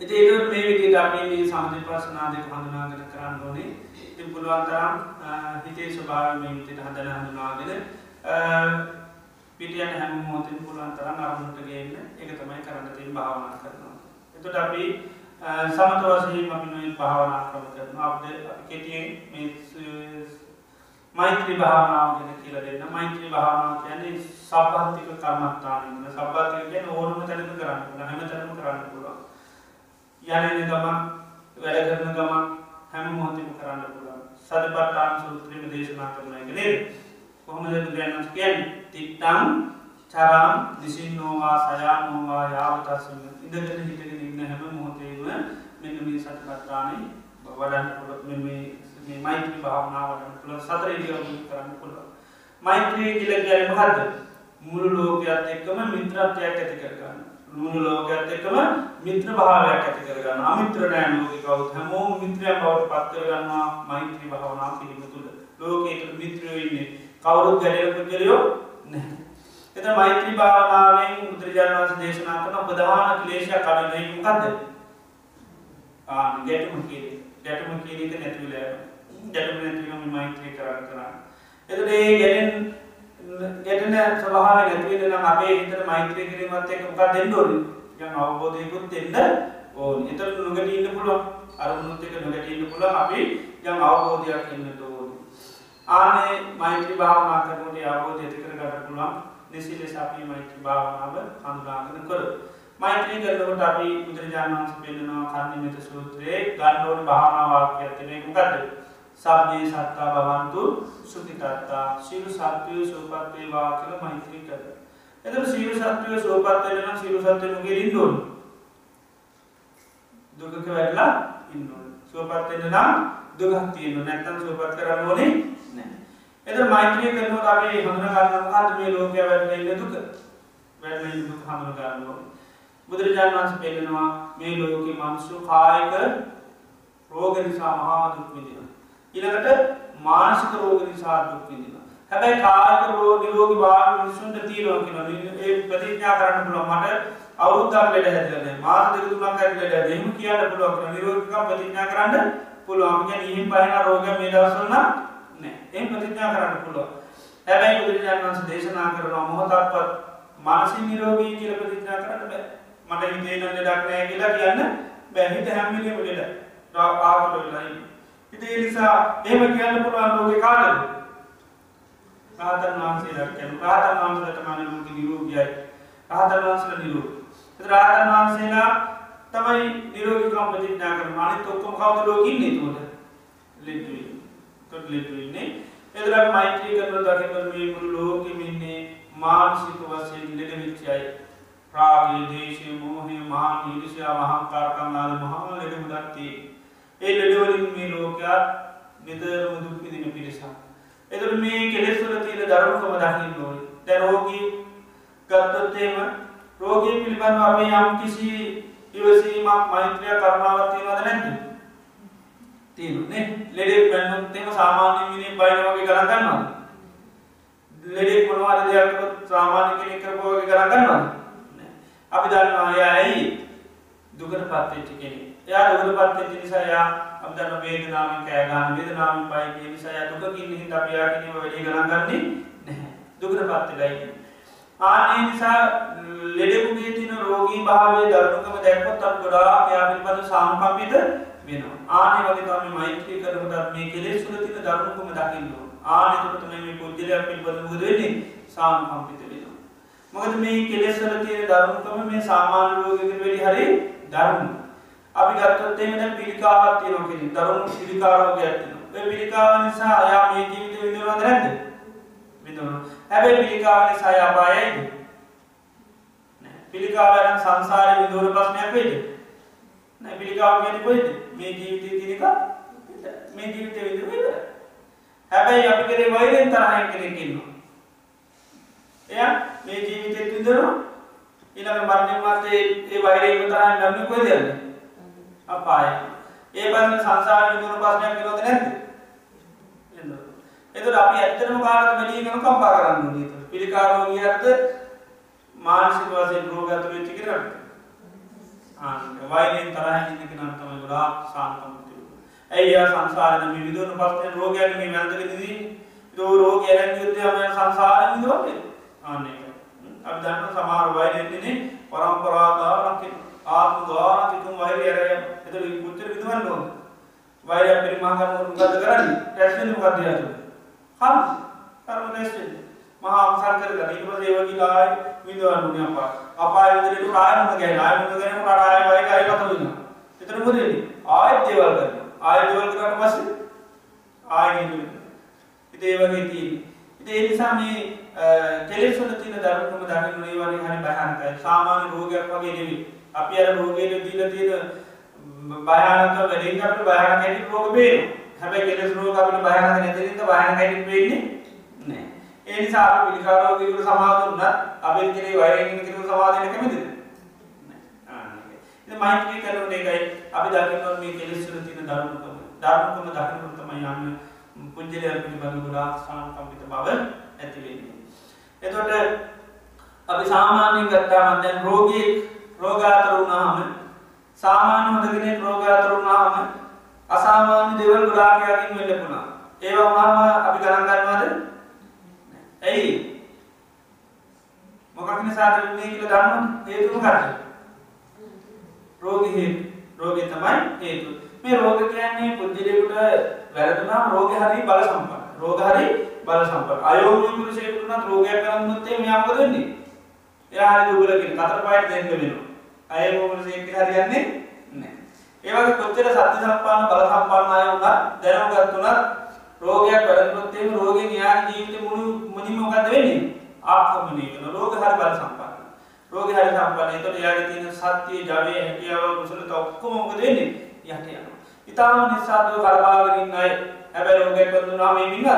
ඉතින් ඒක මේ විදිහට අපි මේ සමථ ප්‍රශ්නා දෙක හඳුනාගෙන කරන්න ඕනේ. ඉතින් පුළුවන් තරම් හිතේ ස්වභාවය මේ විදිහට හදලා හඳුනාගෙන පිටියන හැම මොහොතෙම පුළුවන් තරම් අරමුණට ගේන්න ඒක තමයි කරන්න තියෙන භාවනා කරනවා. එතකොට අපි සමත වශයෙන් අපි නොයෙක් භාවනා ක්‍රම කරනවා. අපිට අපි කෙටියෙන් මේ මෛත්‍රී භාවනාව ගැන කියලා දෙන්න. මෛත්‍රී භාවනාව කියන්නේ සබ්බාතික කර්මස්ථානෙ. සබ්බාතික කියන්නේ ඕනම තැනක කරන්න පුළුවන්. හැම තැනම කරන්න පුළුවන්. යන්නේ ගමන් වැඩ කරන ගමන් හැම මොහොතෙම කරන්න පුළුවන්. සතිපට්ඨාන සූත්‍රයේ දේශනා කරන එක නේද? කොහොමද බුදුරජාණන් කියන්නේ? තිත්තං චරම් දිසින්නෝවා සයානෝවා යාවතස්සින්න ඉඳගෙන හිටගෙන ඉන්න හැම මොහොතේම මෙන්න මේ සතිපට්ඨානෙ වඩන්න පුළුවන් මේ මේ මෛත්‍රී භාවනාව වඩන්න පුළුවන් සතර ඉරියව්ව කරන්න පුළුවන්. මෛත්‍රී කියලා කියන්නේ මොකද්ද? මුළු ලෝකයත් එක්කම මිත්‍රත්වයක් ඇති කරගන්න. මුළු ලෝකයත් එක්කම මිත්‍ර භාවයක් ඇති කරගන්න. අමිත්‍ර නෑ ලෝකේ කවුරුත් හැමෝම මිත්‍රයන් බවට පත් කරගන්නවා මෛත්‍රී භාවනාව කිරීම තුළ. ලෝකයේ මිත්‍රයෝ ඉන්නේ කවුරුත් ගැටෙන පුද්ගලයෝ නැහැ. එතන මෛත්‍රී භාවනාවෙන් බුදුරජාණන් වහන්සේ දේශනා කරන ප්‍රධාන ක්ලේශයක් අඩු වෙන්නේ මොකද්ද? ආ ගැටුම කීරේ. ගැටුම කීරේක නැති වෙලා යනවා. ගැටුම නැති වෙනම මෛත්‍රී කරා කරා. එතකොට ඒ ගැටෙන ගැටෙන ස්වභාවය නැති වෙන්න නම් අපේ හිතට මෛත්‍රී කිරීමත් එක්ක මොකක්ද දෙන්න ඕනේ? යම් අවබෝධයකුත් දෙන්න ඕනේ. එතකොට නොගැටී ඉන්න පුළුවන්. අරමුණුත් එක්ක නොගැටී ඉන්න පුළුවන් අපි යම් අවබෝධයක් ඉන්න ඕනේ. ආනේ මෛත්‍රී භාවනා කරනකොට අවබෝධය ඇති කරගන්න පුළුවන්. නිසි ලෙස අපි මෛත්‍රී භාවනාව හඳුනාගෙන කරමු. මෛත්‍රී කරනකොට අපි බුදුරජාණන් වහන්සේ පෙන්නනවා කන්නිමිත සූත්‍රයේ ගන්න ඕනේ භාවනා වාක්‍යයක් තියෙනවා. මොකද්ද? සබ්බේ සත්තා භවන්තු සුඛිතත්තා සියලු සත්වයෝ සුවපත් වේවා කියලා මෛත්‍රී කරනවා. එතකොට සියලු සත්වයෝ සුවපත් වෙන්න නම් සියලු සත්වයෝ මොකෙද ඉන්න ඕනේ? දුකක වැටලා ඉන්න ඕනේ. සුවපත් වෙන්න නම් දුකක් තියෙන්න ඕනේ. නැත්නම් සුවපත් කරන්න ඕනේ නැහැ. එතකොට මෛත්‍රී කරනකොට අපි හඳුනා ගන්න මොකද්ද මේ ලෝකයේ වැටෙන ඉන්න දුක? වැටෙන ඉන්න දුක හඳුනා ගන්න ඕනේ. බුදුරජාණන් වහන්සේ පෙන්නනවා මේ ලෝකේ මිනිස්සු කායික රෝග නිසා මහා දුක් විඳිනවා. ඊළඟට මානසික රෝග නිසා දුක් විඳිනවා. හැබැයි කායික රෝග නිරෝගී භාව මිනිසුන්ට තියෙනවා කියනවා. ඒ ප්‍රතිඥා කරන්න පුළුවන් මට අවුරුද්දක් ලෙඩ හැදලා නැහැ. මාස දෙක තුනක් ඇතුළත ලෙඩ. එහෙම කියන්න පුළුවන් කියලා නිරෝගීකම් ප්‍රතිඥා කරන්න පුළුවන්. කියන්නේ ඉහිම් පහින රෝගය මේ දවස්වල නම් නැහැ. එහෙම ප්‍රතිඥා කරන්න පුළුවන්. හැබැයි බුදුරජාණන් වහන්සේ දේශනා කරනවා මොහොතක්වත් මානසික නිරෝගී කියලා ප්‍රතිඥා කරන්න බෑ. මට හිතේ නම් ලෙඩක් නැහැ කියලා කියන්න බෑ. හිත හැම වෙලේම ලෙඩ. ආතුර වෙලා ඉන්නේ. ඉතින් ඒ නිසා එහෙම කියන්න පුළුවන් ලෝකේ කාටද? රාතන් වහන්සේලාට කියන රාතන් වහන්සේලාට තමයි ලෝකෙ නිරෝගීයි. රාතන් වහන්සේලා නිරෝගී. ඒත් රාතන් වහන්සේලා තමයි නිරෝගීකම් ප්‍රතිඥා කරන අනිත් ඔක්කොම කවුද ලෝකෙ ඉන්නේ ඒතකොට? ලෙඩ වෙන්නේ. කොට ලෙඩ වෙන්නේ. එදලා මෛත්‍රී කරන දකින්න මේ මුළු ලෝකෙම ඉන්නේ මානසික වශයෙන් ලෙඩ වෙච්ච අය. රාගය, දේශය, මෝහය, මාන, ඊර්ෂ්‍යා, මහංකාරකම් ආදී මහා ලෙඩ මුදක් තියෙන්නේ. ඒ ලෙඩවලින් මේ ලෝකයා නිතරම දුක් විඳින පිරිසක්. එතකොට මේ කෙලෙස් වල තියෙන ධර්මකම දකින්න ඕනේ. දැන් රෝගී ගත්තොත් එහෙම රෝගී පිළිබඳව අපි යම් කිසි ඉවසීමක් මෛත්‍රිය කරුණාවක් තියෙනවද නැද්ද? තියෙනවා නේ. ලෙඩෙක් වෙන්නොත් එහෙම සාමාන්‍ය මිනිහෙක් බයින වගේ ගණන් ගන්නවද? ලෙඩෙක් මොනවද දෙයක් කරොත් සාමාන්‍ය කෙනෙක් කරපුවා වගේ ගණන් ගන්නවද? නෑ. අපි දන්නවා එයා ඇයි දුකටපත් වෙච්ච කෙනෙක්. එයා දුකටපත් වෙච්ච නිසා එයා අපි දන්න වේදනාවෙන් කෑ ගන්න වේදනාවෙන් පයි කියන නිසා එයා දුකකින් හින්දා අපි එයා කිනේම වැඩි ගණන් ගන්නේ නැහැ. දුකටපත් වෙලා ඉන්නේ. ආනේ නිසා ලෙඩෙකුගේ තියෙන රෝගී භාවයේ දරුණුකම දැක්කොත් අපි ගොඩාක් එයා පිළිබඳව සානුකම්පිත වෙනවා. ආනේ වගේ තමයි මෛත්‍රී කරනකොට මේ කෙලෙස් වල තියෙන දරුණුකම දකින්න ඕන. ආනේ තුන තමයි මේ පුජ්‍යලයක් පිළිබඳව මොකද වෙන්නේ? සානුකම්පිත වෙනවා. මොකද මේ කෙලෙස් වල තියෙන දරුණුකම මේ සාමාන්‍ය රෝගයකට වැඩි හරිය දරුණු. අපි ගත්තොත් එහෙම දැන් පිළිකාවක් තියෙනවා කියන්නේ දරුණු පිළිකා රෝගයක් තියෙනවා. පිළිකාව නිසා යා මේ ජීවිත විඳුරවද නැද්ද? විඳුණු හැබැයි පිළිකාව නිසා අපායයිද පිළිකාවන සංසාරය විදුර ප්‍රශ්නයක් වෙයිද? නැ. පිළිකාව ගැන කොයිද මේ ජීවිතය තිනක මේ ජීවිතය විදුර විතර හැබැයි අපි කරේ වෛරෙන් තරහය කෙනෙකින්නවා එය මේ ජීවිතෙත් විදරනවා ඊළඟ මරණය මතේ ඒ වෛරයම තරහ ගන්න කොයිදන්න අපාය. ඒ පස්න සංසාර විදුර ප්‍රශ්නයක් විරෝධ නැද්ද? එතුට අපි ඇත්තරම කාලට වැඩියගන කම්පා කරන්න දී පිළිකාරෝගී ඇත්ත මානසික වසයෙන් රෝගත වෙච්චි කරට වයිගෙන් තරහ ඉන්නක නත්තම ගොඩා සාන්කමති ඇයි සංසාරන විදුවන පස්න රෝගයන මේ වැන්දකදී දෝ රෝග ඇරන් යුද්ධයම සංසාර විදුවන්නේ ආන්නේ අපි දන්න සමහර වෛරෙන්න්නේ පරම්පරාගාරක ආත්ම ගානකිතුම් වෛරය ඇරය එතර පුච්චර විදුවන්න ඕන? වෛරය පිරිමාගන්න ගත කරන්න? ටැස්ෙන් මොකක්දයතු හම් කර්ම. ටෙස්ටෙන් මහා අමසල් කර ඊට ඒවගේ ආය විදවන්න අපා. අපා විදරට රායම ගැන ආයමුද ගැන රාය වයි අය කත වන්න එතර මුද ආයත් දේවල් කරන ආය දේවල් කරට පස්ස ආය ඉතේ වගේ තිී ඉති එනිසා මේ කෙලෙස්වල තින දරුණම දකින්න ඒවනි හරි බහනකයි සාමාන්‍ය රෝගයක් වගේ නෙවි අපි අර රෝගයට දීල තියෙන භයානක වැඩින් අපට භයාන කැටි රෝග බේන හැබැයි කෙලෙස් රෝග අපිට භයානක නැතිරින්ද භයාන කැටි වෙන්නේ නෑ ඒ නිසා අපි පිළිකාරෝගීකට සමාදුන්නත් අපෙන් කෙරේ වෛරයෙන් කෙරේ සමාදනය කැමතිද? මෛත්‍රී කරන එකයි අපි දකින්න මේ කෙලෙස්වල තියෙන දරුණුකම දරුණුකම දකින්නට තමයි යන්න පුංජලයන් පිළිබඳ ගොඩාක් සාන්කම්පිත බව ඇතිවෙන්නේ එතොට අපි සාමාන්‍යෙන් ගත්තාමත් දැන් රෝගී රෝගාතර වුණාම සාමාන්‍ය හොඳගෙන රෝගාතර වුණාම අසාමාන්‍ය දෙවල් ගුරාකයාකින් වෙල්ලපුුණා ඒවා වුණාම අපි ගණන්ගන්නවාද ඇයි මොකක් නිසාද වෙන්නේ කියල දන්න හේතුම කට රෝග රෝග තමයි හේතු මේ රෝග කියන්නේ පුද්ජලයකුට වැරදුනා රෝග හරි බල සම්පන්න. රෝග හරි බල සම්ප අයෝමී පුරුෂයකුටනත් රෝගයක් කරන්නත්තේ මෙයාමක දෙන්නේ එයා දුගලකින් කතර පයිට දෙන්න වෙනවා. අයෝමසේක හරියන්නේ නෑ ඒවගේ කොච්චර සත්‍ය සම්පාන බල සම්පන්න අය වුණත් දැනම ගත්තුනත් රෝගයක් වැරදුනොත්තේම රෝගෙන් යා ජීවිත මුළු මුනිම මොකද වෙන්නේ? ආක්‍රමණය කරන රෝග හරි බල සම්පන්න. රෝග හරි සම්පන්න. එතකොට යාගේ තියෙන සත්‍ය ජවයේ හැකියාව කුසලත ඔක්කොම මොකද වෙන්නේ? යට යනවා. ඉතාම නිසාදව කරබාගෙන ඉන්න අය. හැබැයි රෝගයක් වදුනාම මේ වින්නද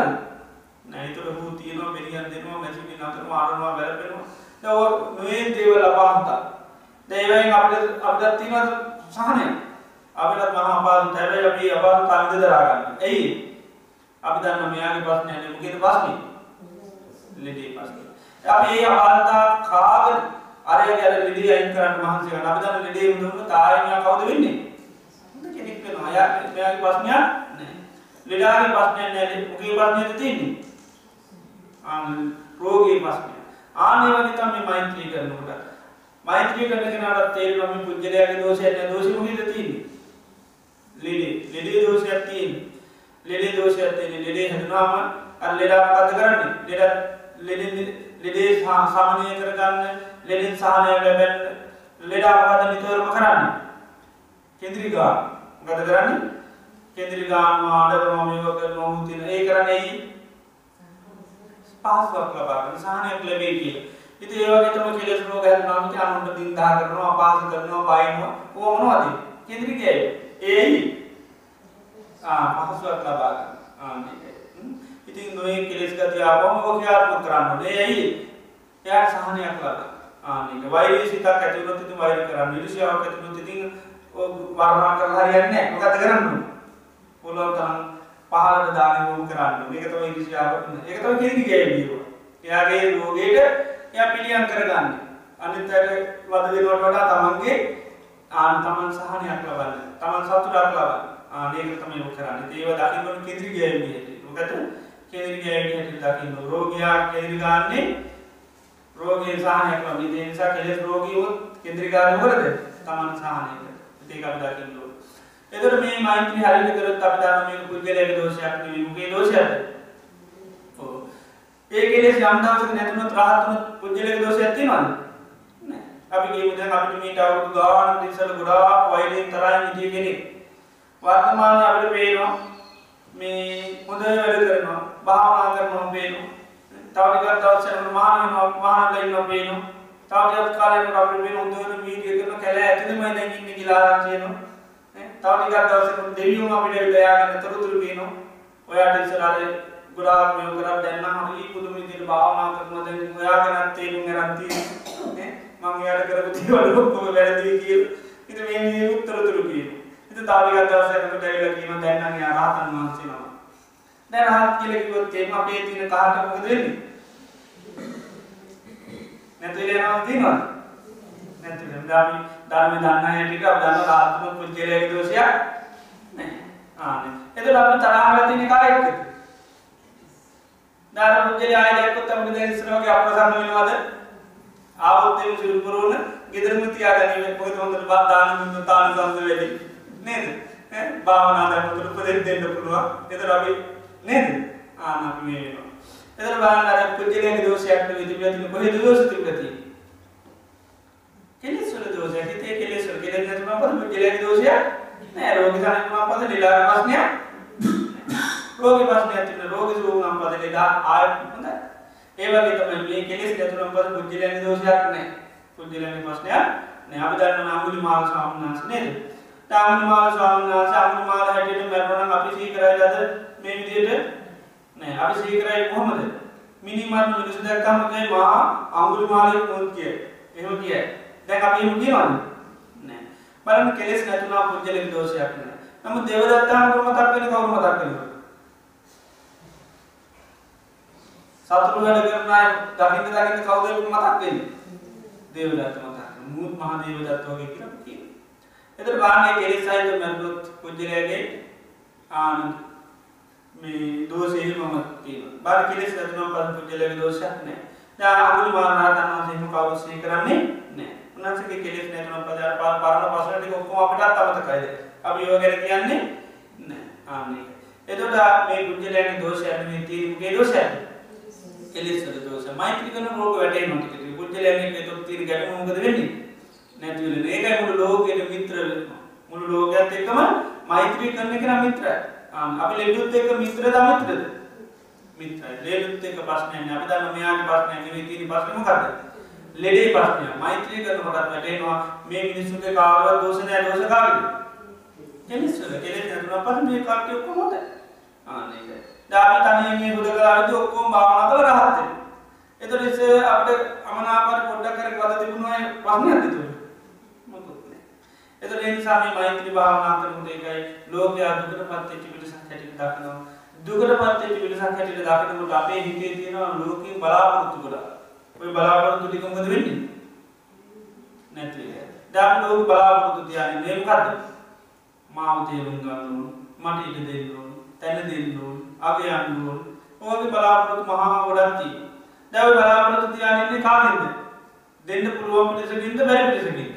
නැතුර හූ තියනවා බෙරියන් දෙනවා මැසිි නතර මාරනවා බැලපෙනවා දව නොේ දේවල් අපාහතා දේවයින් අප අපදත් තිීම සහනය. අපිට මහපාද තැබයි අපි අපාද කන්ද දරාගන්න ඇයි අපි දන්න මෙයාගේ පස්න න මුගෙද පස්න ලෙඩේ පස් අපි ඒ අපාතා කාග අරය ගැල ලෙඩේ අයින් කරන්න මහන්සේ අපදන්න ලෙඩේ දුන්න තාරමයා කවද වෙන්නේ? කෙනෙක් වෙන අයා මෙයාගේ පස්නයක් ලෙඩාගේ පස්නය නැල මුගේ පස්නයට තින්නේ රෝගී පස්නය ආනේ වගේ තමයි මෛත්‍රී කරනකොට මෛත්‍රී කරන කෙනාට තේරෙනවා මේ පුජ්‍යලයාගේ දෝෂයක් නෑ දෝෂෙ මොකේද තියෙන්නේ? ලෙඩේ. ලෙඩේ දෝෂයක් තියෙන්නේ. ලෙඩේ දෝෂයක් තියෙන්නේ. ලෙඩේ හැදුනාම අර ලෙඩා මොකද කරන්නේ? ලෙඩ ලෙඩේ ලෙඩේ සාමනය කරගන්න ලෙඩෙන් සාහනය ලැබෙන්න ලෙඩා මොකද නිතරම කරන්නේ. කේන්ද්‍රිකා මොකද කරන්නේ? කේන්ද්‍රිකාම ආඩරම මේව කරනවා මුතින ඒ කරන්නේ පහසුවක් ලබාගෙන සහනයක් ලැබේ කිය. ඉති ඒවගේ තම කෙලෙස් රෝග හැදනාම අනුන්ට දින්දා කරනවා අපාස කරනවා බයිනවා ඕමනවාද කෙන්ද්‍රිකය ඒයි. පහසුවක් ලබාගන්න ඉතින් නොේ කෙලෙස් ගති ආපම ෝකයාත්ම කරන්න ඒයි. එයා සහනයක් ලබ. ආනක වෛරී සිතක් ඇතිවනොත් වෛර කරන්න විරුසියාව ඇතිනොත් ඉතින් වර්ණා කරලා හරියන්නේ මොකද කරන්න පුළුවන් තරම් පහලට දාන වූ කරන්න මේකතම ඉරිසිාව ඒකතම කෙරි ගෑබීව එයාගේ රෝගයට එය පිළියන් කරගන්න. අනිතර වද දෙනවට වඩා තමන්ගේ ආන තමන් සහනයක් ලබන්න. තමන් සතුරක් ලබන්න. ආනේකතම යො කරන්න. ඒව දකින්නට කෙදිරි ගෑබී මොකත කෙදිරි ගෑබී හැට දකින්න රෝගයා කෙදිරිගන්නේ රෝගය සහනයක් ලබ නිසා කෙලෙස් රෝගීවොත් කෙදිරිගාන වරද තමන් සහනයක ඒකක් දකින්න එතර මේ මෛත්‍රී හරිට කරත් අප දන්න මේ පුද්ගලයක දෝෂයක් මුගේ දෝෂයද ඒ කෙලෙස් යම්දවසක නැතුනත් රහත්තුන පුද්ගලක දෝෂ ඇතිවන්න අපි ගේමුද අපිට මීට අවුදු ගාන දිසල ගොඩා වයිලෙන් තරයි හිටිය කෙනෙ වර්තමාන අපට පේනවා මේ හොඳ වැඩ කරනවා භාවනා කරනවා පේනවා. තවටිකත් දවසන මාන මානලයින්න පේනවා. තවටත් කාලන අප පේ හොඳන වීඩිය කරන කැල ඇතුළමයි දැකින්න කිලාරාචයනවා තවටිකත් දවසක දෙවියුම් අපිට විලයාගන්න තොරතුරු පේනවා. ඔයාට ඉස්සරාල ගොඩාක් මෙය කර දැන්න හරි පුදුම විදිහට භාවනා කරනවා. දැන් ඔයාගෙනත් තේරුම් ගන්න තියෙන්නේ. මම යාට කරපු දේවල් ඔක්කොම වැරදි කියලා. ඉතින් මේ විදිහේ උත්තරතුරු කියනවා. ඉතින් තාවිගත දවසකට ඇවිල්ලා කියනවා දැන් නම් යා රහතන් වහන්සේ නම. දැන් රහත් කියලා කිව්වොත් එහෙම අපේ තියෙන කාට මොකද වෙන්නේ? නැතු වෙනවා තියෙනවද නැතු වෙනවා ධර්ම ධර්ම දන්න හැටියට අපි දන්න ආත්ම පුජ්‍යලයේ දෝෂයක් නැහැ. ආනේ එතකොට අපි තරහ වෙලා තියෙන කායයකද දාන පුජ්‍යලය ආය දැක්කොත් අපිට දැන් ඉස්සරහගේ අප්‍රසන්න වෙනවද? ආවොත් එමු සිරු කරන ගෙදරම තියාගන්න මොකද හොඳට බා දාන දුන්න තාන සම්ද වෙලි නේද? ඈ භාවනා කරනකොට උපදෙස් දෙන්න පුළුවන්. ඒතර අපි නේද? ආන අපි මේ වෙනවා. ඒතර බලන්න අර පුජ්‍යලයේ දෝෂයක් විදිහට කොහෙද දෝෂ තිබෙන්නේ? කෙලෙස් වල දෝෂයක්. හිතේ කෙලෙස් වල කෙලෙස් නැතුනම පොදු පුජ්‍යලයේ දෝෂයක් නෑ. රෝගී සානිකුණා පොද නිලාර ප්‍රශ්නයක් රෝග ප්‍රශ්නයක් තිබුණ රෝග සුවනම් පද ලෙඩා ආයෙත් හොඳයි. ඒ වගේ තමයි මේ කෙලෙස් ගැතුණම් පද පුජ්‍යලයන්ගේ දෝෂයක් නැහැ. පුජ්‍යලයන්ගේ ප්‍රශ්නයක් නෑ. අපි දන්නවා අඟුලිමාල ස්වාමීන් වහන්සේ නේද? අඟුලිමාල ස්වාමීන් වහන්සේ අඟුලිමාල හැටියට මරණම් අපි සිහි කරයිලාද මේ විදිහට නෑ. අපි සිහි කරයි කොහොමද? මිනිමරණ මිනිස්සු දැක්කම කයි මහා අඟුලිමාලේ මොකද කියේ? එහෙම කියයි. දැන් අපි එහෙම කියනවද? නෑ. බලන්න කෙලෙස් නැතුණා පුජ්‍යලයන්ගේ දෝෂයක් නෑ. නමුත් දේවදත්තාම මතක් වෙන කවුරු මතක් වෙනවද? සතුරු වැඩ කරන අය දකින්න දකින්න කවුද මතක් වෙන්නේ? දේවදත්ත මතක්. මුත් මහ දේවදත්ත වගේ කියලා කියනවා. එතකොට බාන්නේ කෙලෙසයිද මරුත් කුජලයේ ආනන්ද මේ දෝෂේ මම තියෙනවා. බාර කෙලෙස් නැතුනම් පස් කුජලයේ දෝෂයක් නැහැ. දැන් අඟුලි මාරණාතන් වහන්සේ කවුරු සිහි කරන්නේ නැහැ. උන්වහන්සේගේ කෙලෙස් නැතුනම් පදාර පරණ පසුන ටික ඔක්කොම අපිටත් අමතකයිද? අපි ඒව ගැන කියන්නේ නැහැ. ආන්නේ. එතකොට මේ කුජලයේ දෝෂයක් නෙවෙයි තියෙන්නේ දෝෂයක්. කෙලෙස්වල දෝෂ. මෛත්‍රී කරන රෝග වැටෙනවා ටික ටික. පුජ්‍යලයන්ගේ ඒතොත් තියෙන ගැටුම මොකද වෙන්නේ? නැති වෙන්නේ ඒකයි මුළු ලෝකෙට මිත්‍ර මුළු ලෝකයත් එක්කම මෛත්‍රී කරන එක නම් මිත්‍රයි. අපි ලෙඩුත් එක්ක මිත්‍රද අමිත්‍රද? මිත්‍රයි. ලෙඩුත් එක්ක ප්‍රශ්නයක් නෑ. අපි දන්න මෙයාගේ ප්‍රශ්නයක් නෙවෙයි තියෙන ප්‍රශ්නේ මොකද්ද? ලෙඩේ ප්‍රශ්නයක්. මෛත්‍රී කරනකොට වැටෙනවා. මේ මිනිස්සුන්ගේ කාවවත් දෝෂ නෑ දෝෂ කාගේද කෙලෙස්වල කෙලෙස් නැතුණා පස්සේ මේ කට්ටිය ඔක්කොම හොඳයි. ආ නේද දාපි තනියෙන් මේ බුදු කලාවේදී ඔක්කොම භාවනා කරලා රහත් වෙනවා. එතකොට ඉස්සේ අපිට අමනාපර පොඩ්ඩක් කරේ වද තිබුණා ඒ ප්‍රශ්නයක් තිබුණා. මොකුත් නෑ. එතකොට ඒ නිසා මේ මෛත්‍රී භාවනා කරනකොට ඒකයි ලෝකයා දුකටපත් වෙච්ච පිළිසක් හැටියට දකිනවා. දුකටපත් වෙච්ච පිළිසක් හැටියට දකිනකොට අපේ හිතේ තියෙනවා ලෝකයෙන් බලාපොරොත්තු ගොඩක්. ওই බලාපොරොත්තු ටික මොකද වෙන්නේ? නැති වෙලා. දැන් ලෝක බලාපොරොත්තු තියන්නේ මේ මොකද්ද? මාව තේරුම් ගන්න ඕන. මට ඉඩ දෙන්න ඕන. තැන දෙන්න ඕන. අගයන්න ඕන ඕගේ බලාපොරොත්තු මහා ගොඩක්ති දැව බලාපොරොත්තු තියානන්නේ කාගෙන්ද? දෙන්න පුළුවන් පිටසකින්ද බැරි පිටසකින්ද?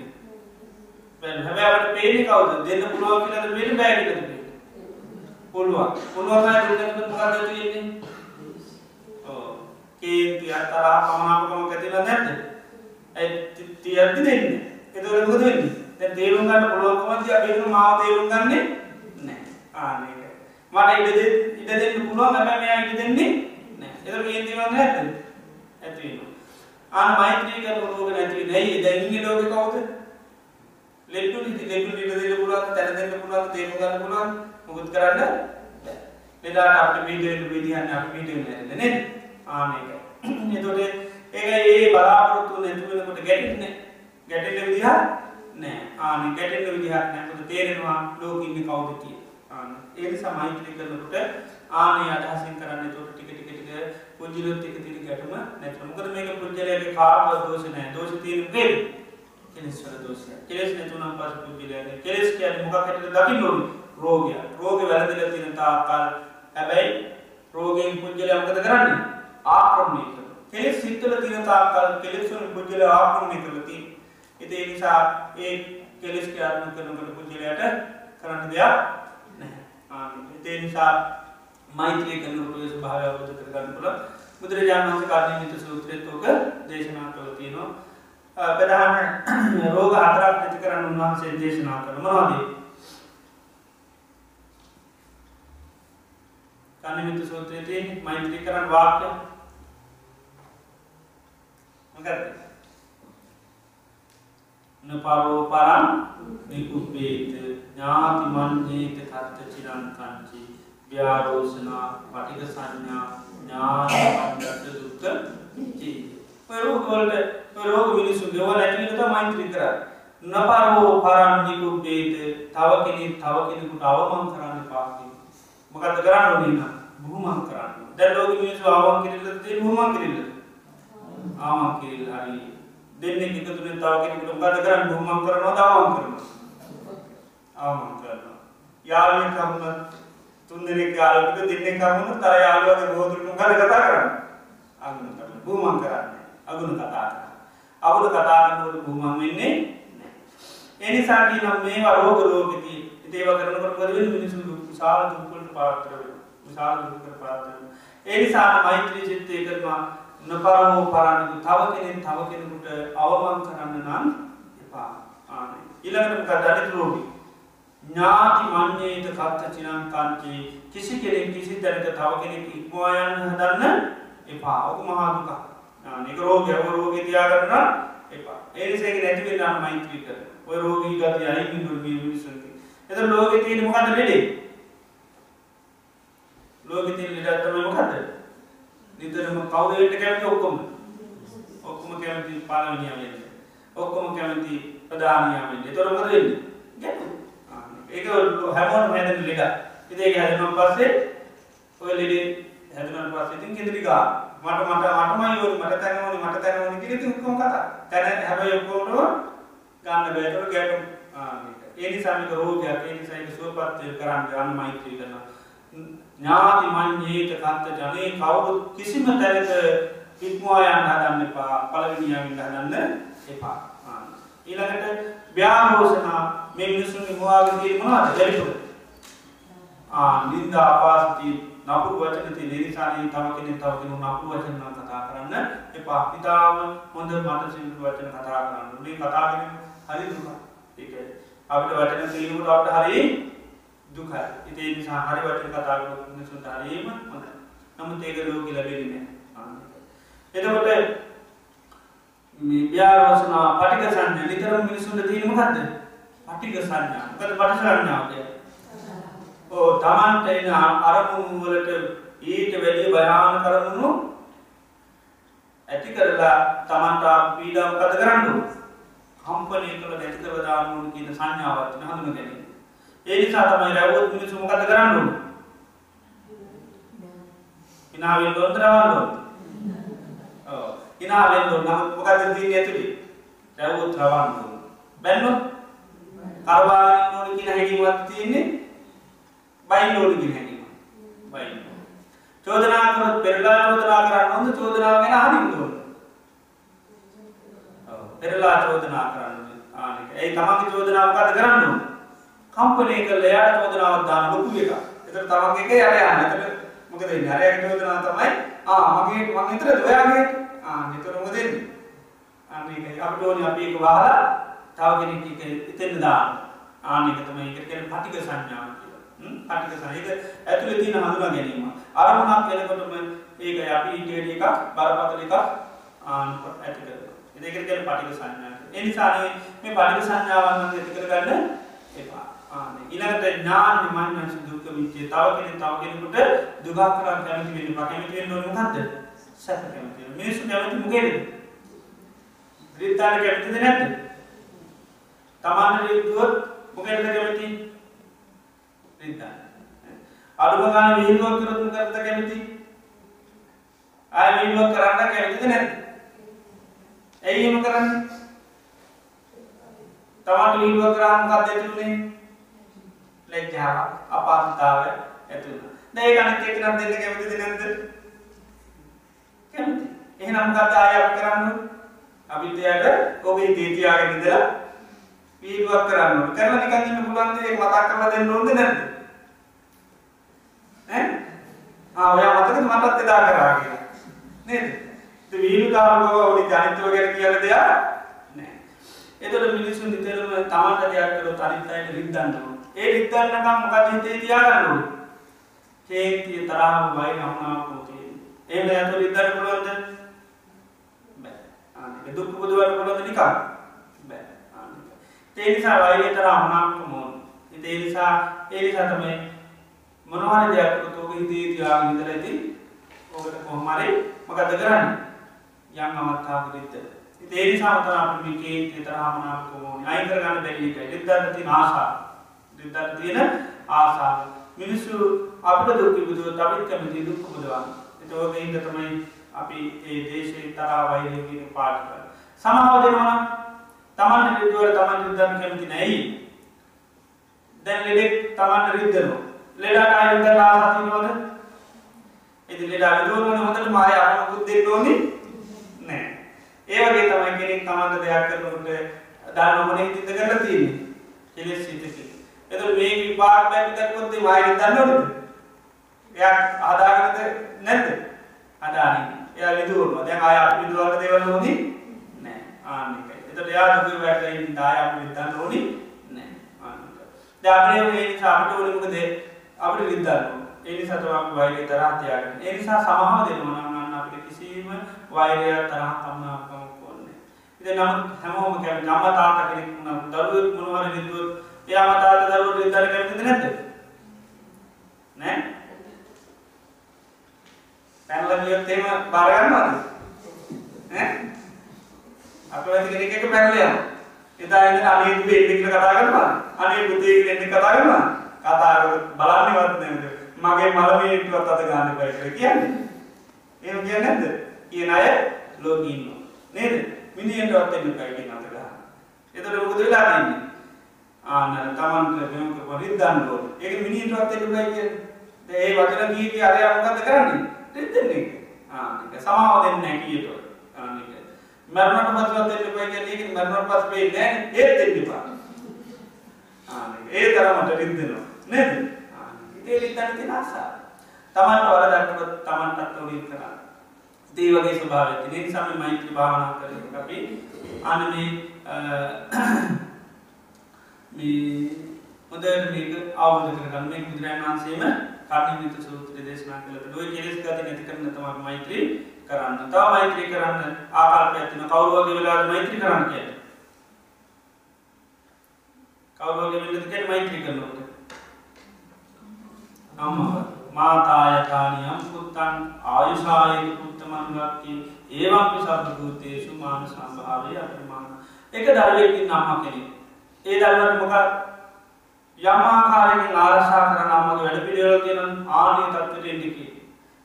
හැබැවට පේනි කවද? දෙන්න පුළුවන් කියලද වෙන බෑගිට පුළුවන් පුළුවන් දෙන්නට මොකක්ද තියෙන්නේ කේන්ති අතරා පමණාපකම ඇතිල නැද්ද? තියද්දි දෙන්න? එතවල මුද වෙන්නේ? දැන් තේරුම් ගන්න පුළුවන්කමද අපි මාව තේරුම් ගන්නේ නෑ ආනේ මට ඉඩ ඉඩ දෙන්න පුළුවන් හැබැයි මෙයා ඉඩ දෙන්නේ නැහැ. ඒතර කේන්ති වන්ද නැද්ද? ඇති වෙනවා. ආන මෛත්‍රී කරන රෝග නැති වෙන්නේ. ඇයි දැන් ඉන්නේ ලෝකේ කවුද? ලෙඩු ඉති ලෙඩු ඉඩ දෙන්න පුළුවන්, තැන දෙන්න පුළුවන්, තේරුම් ගන්න පුළුවන්. මොකද කරන්න? ලෙඩාට අපිට පිට වෙන්න විදිහන්නේ අපි පිට වෙන්නේ නේද? ආන ඒක. එතකොට ඒක ඒ බලාපොරොත්තු නැති වෙනකොට ගැටෙන්නේ ගැටෙන්න විදිහක් නෑ. ආන ගැටෙන්න විදිහක් නෑ. මොකද තේරෙනවා ලෝකෙ ඉන්නේ කවුද කියලා. ඒ සමයිත්‍රී කරනකොට ආනේ අදහසින් කරන්න තොට ටික ටික ටික පුජිලොත් එක තිරි ගැටුම නැතුව. මොකද මේක පුජ්‍යලයේ කාර්ය දෝෂ නැහැ දෝෂ තියෙන දෙවි කෙලෙස් වල දෝෂය කෙලෙස් නැතුණම් පස්සේ පුජිලයේ කෙලෙස් කියන්නේ මොකක් හැටියට දකින්න ඕනේ? රෝගය රෝගේ වැළඳිලා තියෙන තාකල් හැබැයි රෝගයෙන් පුජ්‍යලයා මොකද කරන්නේ? ආක්‍රමණය කරනවා. කෙලෙස් හිතවල තියෙන තාකල් කෙලෙස් වලින් පුජ්‍යලයා ආක්‍රමණය කරලා තියෙනවා. ඒ නිසා ඒ කෙලෙස් ක්‍රියාත්මක කරනකොට පුජ්‍යලයට කරන්න දෙයක් ඒ නිසා මෛත්‍රී කරන ප්‍රවේශ භාවය අවබෝධ කරගන්න පුළුවන්. බුදුරජාණන් වහන්සේ කාර්යනිත සූත්‍රයේත් ඔක දේශනා කළා තියෙනවා. ප්‍රධාන රෝග හතරක් නැති කරන්න උන්වහන්සේ දේශනා කළා. මොනවද? අනිමිත සූත්‍රයේ තියෙන මෛත්‍රී කරන්න වාක්‍ය මොකක්ද නපරෝ පරම් නිකුපේත ඥාති මන්ජේත කත්ත චිරන්කංචි ව්‍යාරෝෂනා පටික සංඥා ඥානට දුක්ක පරෝගොල්ට පරෝග මිනිසු ගෙව නැතිනත මෛත්‍රී කර නපරෝ පරම් නිකුපේත තව කෙනෙ තව කෙනෙකුට අවමන් කරන්න පාති මොකද කරන්න ඕනන්න බුහමන් කරන්න දැ ලෝක මිනිසු අවන් කිරල්ල හුමන් කිරල්ල ආමන් කිරල් හරි දෙන්නේ එකතුන තාවගෙනකට ගද කරන්න? හුමන් කරනවා දවාන් කරන ආමන් කරනවා. යාලය කමුණ තුන්දෙනෙක් යාලක දෙන්නේ කමුණ තර යාලුවගේ බෝතුරටු ගල කතා කරන්න? අගුණ කරන භූමන් කරන්න. අගුණ කතා කර අගුණ කතා කරනට භූමන් වෙන්නේ එනිසාකි නම් මේ රෝග රෝගති ඒව කරනකට කරවෙන මිනිසු විශාල දුක්කට පාත්‍ර විශාල දුකර පාත්‍ර එනිසා මෛත්‍රී චිත්තය කරවා නොපරමෝ පරන්නකු තව කෙනෙන් තව කෙනෙකුට අවමන් කරන්න නම් එපා. ආන ඉළඟට දනිත රෝගි. ඥාති මං්්‍යේත කත්ත චිනන්කාන්චේ කිසි කෙනෙක් කිසි තැනක තව කෙනෙක් ඉක්මවායන්න හදන්න එපා. ඔක මහාදුක නික රෝග ඇව රෝග තියා කරන්න එපා. ඒනිසේක නැතිවේ නාම මෛත්‍රී කර. ඔය රෝගී ගති අයිමින් දුර්ගී විසන්ති එත ලෝක තියෙන මොකද ලෙඩේ ලෝක තින් ලෙඩත්තම මොකද නිතරම කවදට කැමති ඔක්කොම? ඔක්කොම කැමති පාලමිනියාවෙන්න ඔක්කොම කැමති ප්‍රධානයාවෙන්න තොරමද වෙන්න? ගැතු ඒක හැමෝන් හැදන ලෙඩ ඉදේ හැදනම් පස්සේ ඔය ලෙඩේ හැදනන් පස්සෙතින් කෙදරිකා මට මට මටමයි මට තැනවන මට තැනවන කිරති ඔක්කොම කතා. තැන හැබ ඔක්කෝටුව ගන්න බෑතර ගැටුම්. ඒනි සමික රෝගයක්. ඒනි සයික සුවපත්ය කරන්න ගන්න මෛත්‍රී කරනවා ඥාති මං්්‍යේත කත්ත ජනය කවුරුත් කිසිම තැනක ඉක්මවායන් හදන්න එපා. පලවිනිියමින් හදන්න එපා. ඊළඟට ව්‍යාහෝසනා මේ මිනිසුන්ගේ මවාගතීර මනාද දැරිතුර නින්ද අපාස්ති නපු වචනති නිරිසානී තවකෙන තවකෙන නපු වචන කතා කරන්න එපා. ඉතාම හොඳ මට සිල්ු වචන කතා කරන්න නේ කතාගෙන හරි දුක අපිට වචන සීලුට අපට හරි දුකයි. ඉතිේ නිසා හරි වචන කතාග සුන්ට හරීම හොඳ නමුත් ඒක ලෝක ලැබෙන එතකොට ව්‍යාරෝසනා පටික සංඥ නිතරම මිනිසුන්ට තිීමකක්ද පටික සංඥා කද පට සංඥාවය ඕ තමන්ට එන අරමුණුවලට ඊට වැඩි භයාන කරමුණු ඇති කරලා තමන්ට පීඩාව කද කරන්නු කම්පනය කළ නැති කරදානුන් කියන සංඥාවත්න හඳුන ගැනීම. ඒ නිසා තමයි රැවුත් මිනිස්සු මොකද කරන්න ඉනාවෙන් දොන්තරවන්න ඉනාවෙන් දොන්න මොකද දී ඇතුළි රැවුත් රවන්න බැන්නොත් කරවාගෙන ඕන කියන හැකිවත් තියෙන්නේ බයින් ඕන කියන හැකිම බයින් චෝදනා කරොත් පෙරලා චෝදනා කරන්න හොඳ චෝදනාව ගැන අහන්න ඕන. පෙරලා චෝදනා කරන්න ආනික ඒ තමන්ගේ චෝදනාව මොකද කරන්න ඕන? කම්පනය කල යාට චෝදනාවත් දාන ලොකු එක එතර තමන්ගේ එක යට යන්න එතට මොකද නරයක් චෝදනා තමයි ආ මගේ මං හිතර ඔයාගේ? ආ නිතරම දෙන්නේ අන්න ඒක අපිට ඕනේ අපි ඒක වහලා තව කෙනෙක් එක එතෙන් දාන්න. ආන්න ඒක තමයි ඒක කියන්නේ පටික සංඥාව කියලා. පටික සංඥා. ඒක ඇතුලේ තියෙන හඳුනා ගැනීම. අරමුණක් වෙනකොටම ඒක අපි ඊට එකක් බරපතල එකක් ආන් ඇති කරනවා. ඒක කියන්නේ පටික සංඥා ඒ නිසා මේ පටික සංඥාවන් නම් ඇති කරගන්න එපා. ඉළඟට ඥාන මන්නස දුක විච්චේ තව කෙන තව කෙනෙකුට දුගා කරා කැමති වෙන කැමති වෙන්න ඕන මොකද්ද? සැප කැමති මිනිස්සු කැමති මොකේද? රිත්තාන කැමතිද නැද්ද? තමන්න රිද්දුවොත් මොකේද කැමති? රිත්තාන අඩුම ගාන විහිළුවක් කරොත් මොකද්ද කැමති? ආය විහිළුවක් කරන්න කැමතිද නැද්ද? ඇයි එහෙම කරන්නේ? තමන්ට විහිළුවක් කරාම මොකක්ද ඇතිුනේ ලැජ්ජාව අපාසතාව ඇතුළ දැයි අනිත් එක්කනම් දෙන්න කැමතිද නැද්ද? කැමති එහෙනම් මොකද ආය අපි කරන්න? අවිද්‍යාවට ඔබේ තීතියාගෙන ඉඳලා වීඩුවක් කරන්න ඕනේ. කරලා නිකන් ඉන්න පුළුවන් දේ මතක් කරලා දෙන්න ඕනද නැද්ද? ඈ? ආ ඔයා මතකද මටත් එදා කරා කියලා. නේද? ඒ වීඩු කාරකව ඔනි ජනිතව ගැන කියලා දෙයක් නෑ එතකොට මිනිස්සු නිතරම තමන්ට දෙයක් කරොත් අනිත් අයට රිද්දන්න ඕනේ. ඒ රිද්දන්නකම් මොකද හිතේ තියාගන්න ඕනේ? කේන්තිය තරහම වයි අමනාපෝතිය ඒ ඇතු ඉදර පුළුවන්ද? දුක් පුදුවට පුළොද නිකා තේනිසා වයිය තර අමනාපකමෝන් ඒ නිසා ඒ නිසා තමයි මොනවාන දෙයක් තුක හිතේ තියා ඉදර ඇති ඕකට කොහමරි මකද කරන්න? යම් අමත්තාපරිත්ත ඒ නිසා තර අප කේන්තිය තර අමනාපකමෝන් අයිකර ගන්න බැලික ඉදන්න තින ආසා ඉදන්න තියෙන ආසා මිනිස්සු අපට දුක්කි බුදුව තබිත් කැමති දුක්ක බුදවා එතෝක හිද තමයි අපි ඒ දේශය තරා වෛරගෙන පාට කර සමහාව දෙනවා තමන්ට රිදුවර තමන් රිදන්න කැමති නැයි දැන් ලෙඩෙක් තමන්ට රිද්දනවා. ලෙඩට අයුද ආසතිනෝද ඉති ලෙඩා විදුවන හොඳට මාය අමුකුත් දෙන්න ඕනි නෑ ඒවගේ තමයි කෙනෙක් තමන්ට දෙයක් කරනට දන්නමනේ තිත කරලා තියන්නේ. කෙලෙස් සිතකි එතු මේ විපාක් බැටි දක්කොත්තේ වාය දන්නවද? එයක් ආදාගනද නැද්ද? අදාන එයා විදුවම දැන් අය විදුවන්න දෙවල ඕනි නෑ ආනික එතට එයා දුක වැට දාය විදන්න ඕනි නෑ. ආනික අපේ සාමට ඕනිමකද අපට විදන්න එනි සතුවක් වෛරය තරාතියාගෙන එනිසා සමහ දෙනවනගන්න අපට කිසිීම වෛරය තරහ තම්නාකම කොන්නේ ඉද නම් හැමෝම කැ නම තාත කෙනෙක් දරුවත් මොනවර විදුවත් එයා මතාත දරුවට විතර කැමතිද නැද්ද? නෑ? පැනල ගියොත් එහෙම බාර ගන්නවද ඈ අපේ වැඩි කෙනෙක් එක පැනල යනවා. එදා ඉඳන් අනේ දුවේ එන්න කියලා කතා කරනවා. අනේ පුතේ කියලා එන්න කතා කරනවා. කතා බලන්නේවත් නැද්ද? මගේ මලමිණිටවත් අත ගන්න බෑ කියලා කියන්නේ. එහෙම කියන්නේ නැද්ද? කියන අය ලෝකේ ඉන්නවා. නේද? මිනිහෙන්ටවත් එන්න බෑ කියන අත ගන්න එතකොට මොකද වෙලා තියෙන්නේ? ආන තමන්ට මෙම පරිද්දන්න ඕන. ඒක මිනිහෙන්ටවත් එන්න බෑ කියන්නේ. ඒ වචන කීටි අරයා මොකද කරන්නේ? දෙන්නේ ආනික සමාව දෙන්නේ නැහැ කීයට ආනික මරණට පස්සෙ දෙන්න බෑ කියන්නේ ඒක මරණට පස්සේ වෙන්නේ නැහැ ඒත් දෙන්න එපා ආනික ඒ තරමට රිද්දෙනවා. නේද? ආනික ඒ රිද්දන්න තියෙන ආසාව. තමන්ට වරදක්වත් තමන්ටත් උරින් කරා ඒ වගේ ස්වභාවය තියෙන ඒ නිසා මේ මෛත්‍රී භාවනා කරේ අපි අන්න මේ මේ හොඳට මේක අවබෝධ කරගන්න. මේ බුදුරජාණන් වහන්සේම කර්ණිමිත සූත්‍ර දේශනා කළට ඔය කෙලෙස් ගති නැති කරන තමයි මෛත්‍රී කරන්න. තව මෛත්‍රී කරන්න ආකල්පයක් තියෙනවා. කවුරු වගේ වෙලාවද මෛත්‍රී කරන්න කියන්නේ? කවුරු වගේ වෙන්නද කියන්නේ මෛත්‍රී කරනකොට? අම්මා මාතායතානියම් පුත්තන් ආයුෂායක පුත්තමන් ගක්කි ඒවම්පි සබ්බ භූතේසු මාන සම්භාවය අපරිමාණ. එක දරුවෙක් ඉන්න අම්මා කෙනෙක්. ඒ දරුවට මොකක්ද යමාකාරයෙන් ආරශා කරන අම්මගේ වැඩ පිළිවෙල තියෙන ආනීය තත්ත්වයට එන්නකි.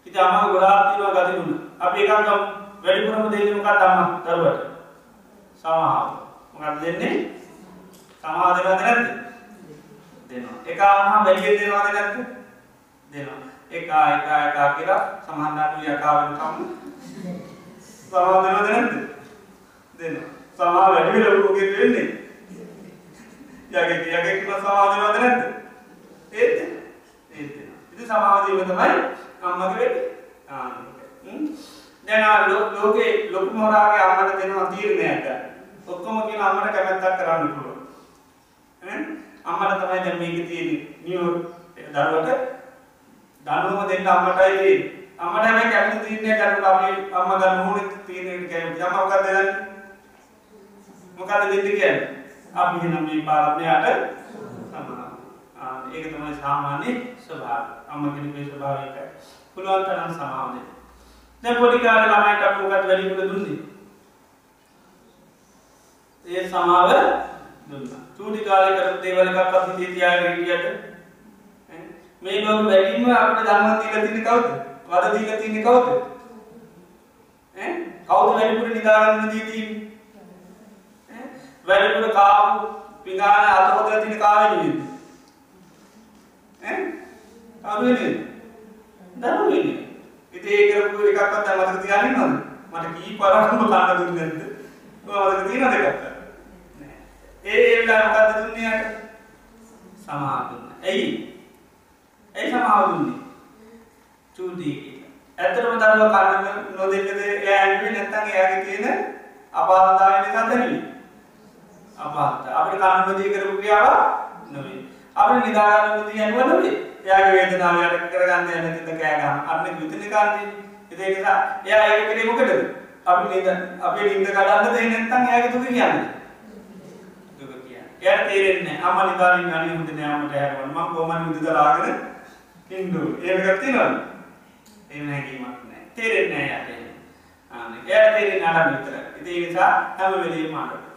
ඉතින් අම්මගේ ගොඩාක් තියෙනවා ගතිගුණ. අපි එකක් වැඩිපුරම දෙන්නේ මොකක්ද අම්මා දරුවට? සමාව. මොකක්ද දෙන්නේ? සමාව දෙනවද නැද්ද? දෙනවා. එක අම්මා වැඩියෙන් දෙනවද නැද්ද? දෙනවා. එක එක එක කියලා සමහරවිට යකා වෙනකම් සමාව දෙනවද නැද්ද? දෙනවා. සමාව වැඩි වෙලා මොකද වෙන්නේ? යගේ යගෙක්ම සමාධනවද නැද්ද? ඒත් ඒත් ඉති සමාධීම තමයි අම්මගේ වෙඩි දැන ලෝකේ ලොකු මොරාගේ අම්මට දෙනවා තීරණයට ඔක්කොම කියන අම්මට කැමැත්තක් කරන්න පුළුවන්. අම්මට තමයි දැන් මේක තියෙන්නේ. නියෝ දරුවට දනුවම දෙන්න අම්මටයි තියෙන්නේ. අම්මට හැබැයි කැමති තීරණය කරන්න අපි අම්මා ගන්න ඕනේ තීරණයකට කැමති. අම්මා මොකක්ද දෙන්නේ? මොකක්ද දෙන්නේ කියන්නේ? අපි නම් මේ පාරත්නයට සමාන ඒක තමයි සාමාන්‍ය ස්වභාව අම්ම කෙනෙකුගේ ස්වභාවයකයි පුළුවන් තරම් සමාවද දැන් පොඩි කාලේ ළමයිට අපි මොකක්ද වැඩිපුර දුන්නේ? ඒ සමාව දුන්නා. චූටි කාලේ කරපු දේවල් එකක් අපි හිතේ තියාගෙන හිටියට මේ ලෝක වැඩිම අපිට ධර්ම දීලා තින්නේ කවුද? වද දීලා තින්නේ කවුද? ඈ? කවුද වැඩිපුර නිදාගන්න දී තින්නේ? වැඩිපුර කාපු පිඟාන අත හොදලා තියෙන කාවෙන්නේ ඈ? කාවෙන්නේ දරුවෙන්නේ. ඉතින් ඒ කරපු එකක්වත් දැන් මතක තියාගෙන ඉන්නවද? මට කී පාරක්ම කන්න දුන්නේ නැද්ද? ඔය මතක තියෙනවද එකක්වත් නෑ. ඒ ඒ වෙලාව මොකද්ද දුන්නේ යට? සමාව දුන්නා. එයි ඒ සමාව දුන්නේ? චූටි ඇත්තටම දරුවා කන්න නොදෙන්නද? එයා ඇන්නේ නැත්නම් එයාගේ තියෙන අපාරතාවය නිසා දැනෙන්නේ. අපහත. අපිට කන්නපතිය කරපු ක්‍රියාව නොවේ අපිට නිදාගන්න බුද්ධිය යනුව නොවේ යාගේ වේදනාව යට කරගන්න යන තිත කෑගම් අන්න යුතන කාන්ති ඉතිේ නිසා එයා ඒක කරේ මොකටද? අපි නිද අපේ නින්ද කඩන්න දෙ නැත්තම් එයාගේ දුක කියන්නේ. දුක කියන්නේ. එයාට තේරෙන්නේ අම්මා නිදාගෙන අනේ හොඳ නෑ අම්මට හැරවන්න. මම කොහොමද නිද දාගෙන ඉන්නු? ඒක තියෙනවද? එහෙම හැකියාවක් නෑ තේරෙන්නේ නෑ යාට අනේ. එයාට තේරෙන්නේ අර විතර ඉතින් ඒ නිසා හැම වෙලේම මාඩ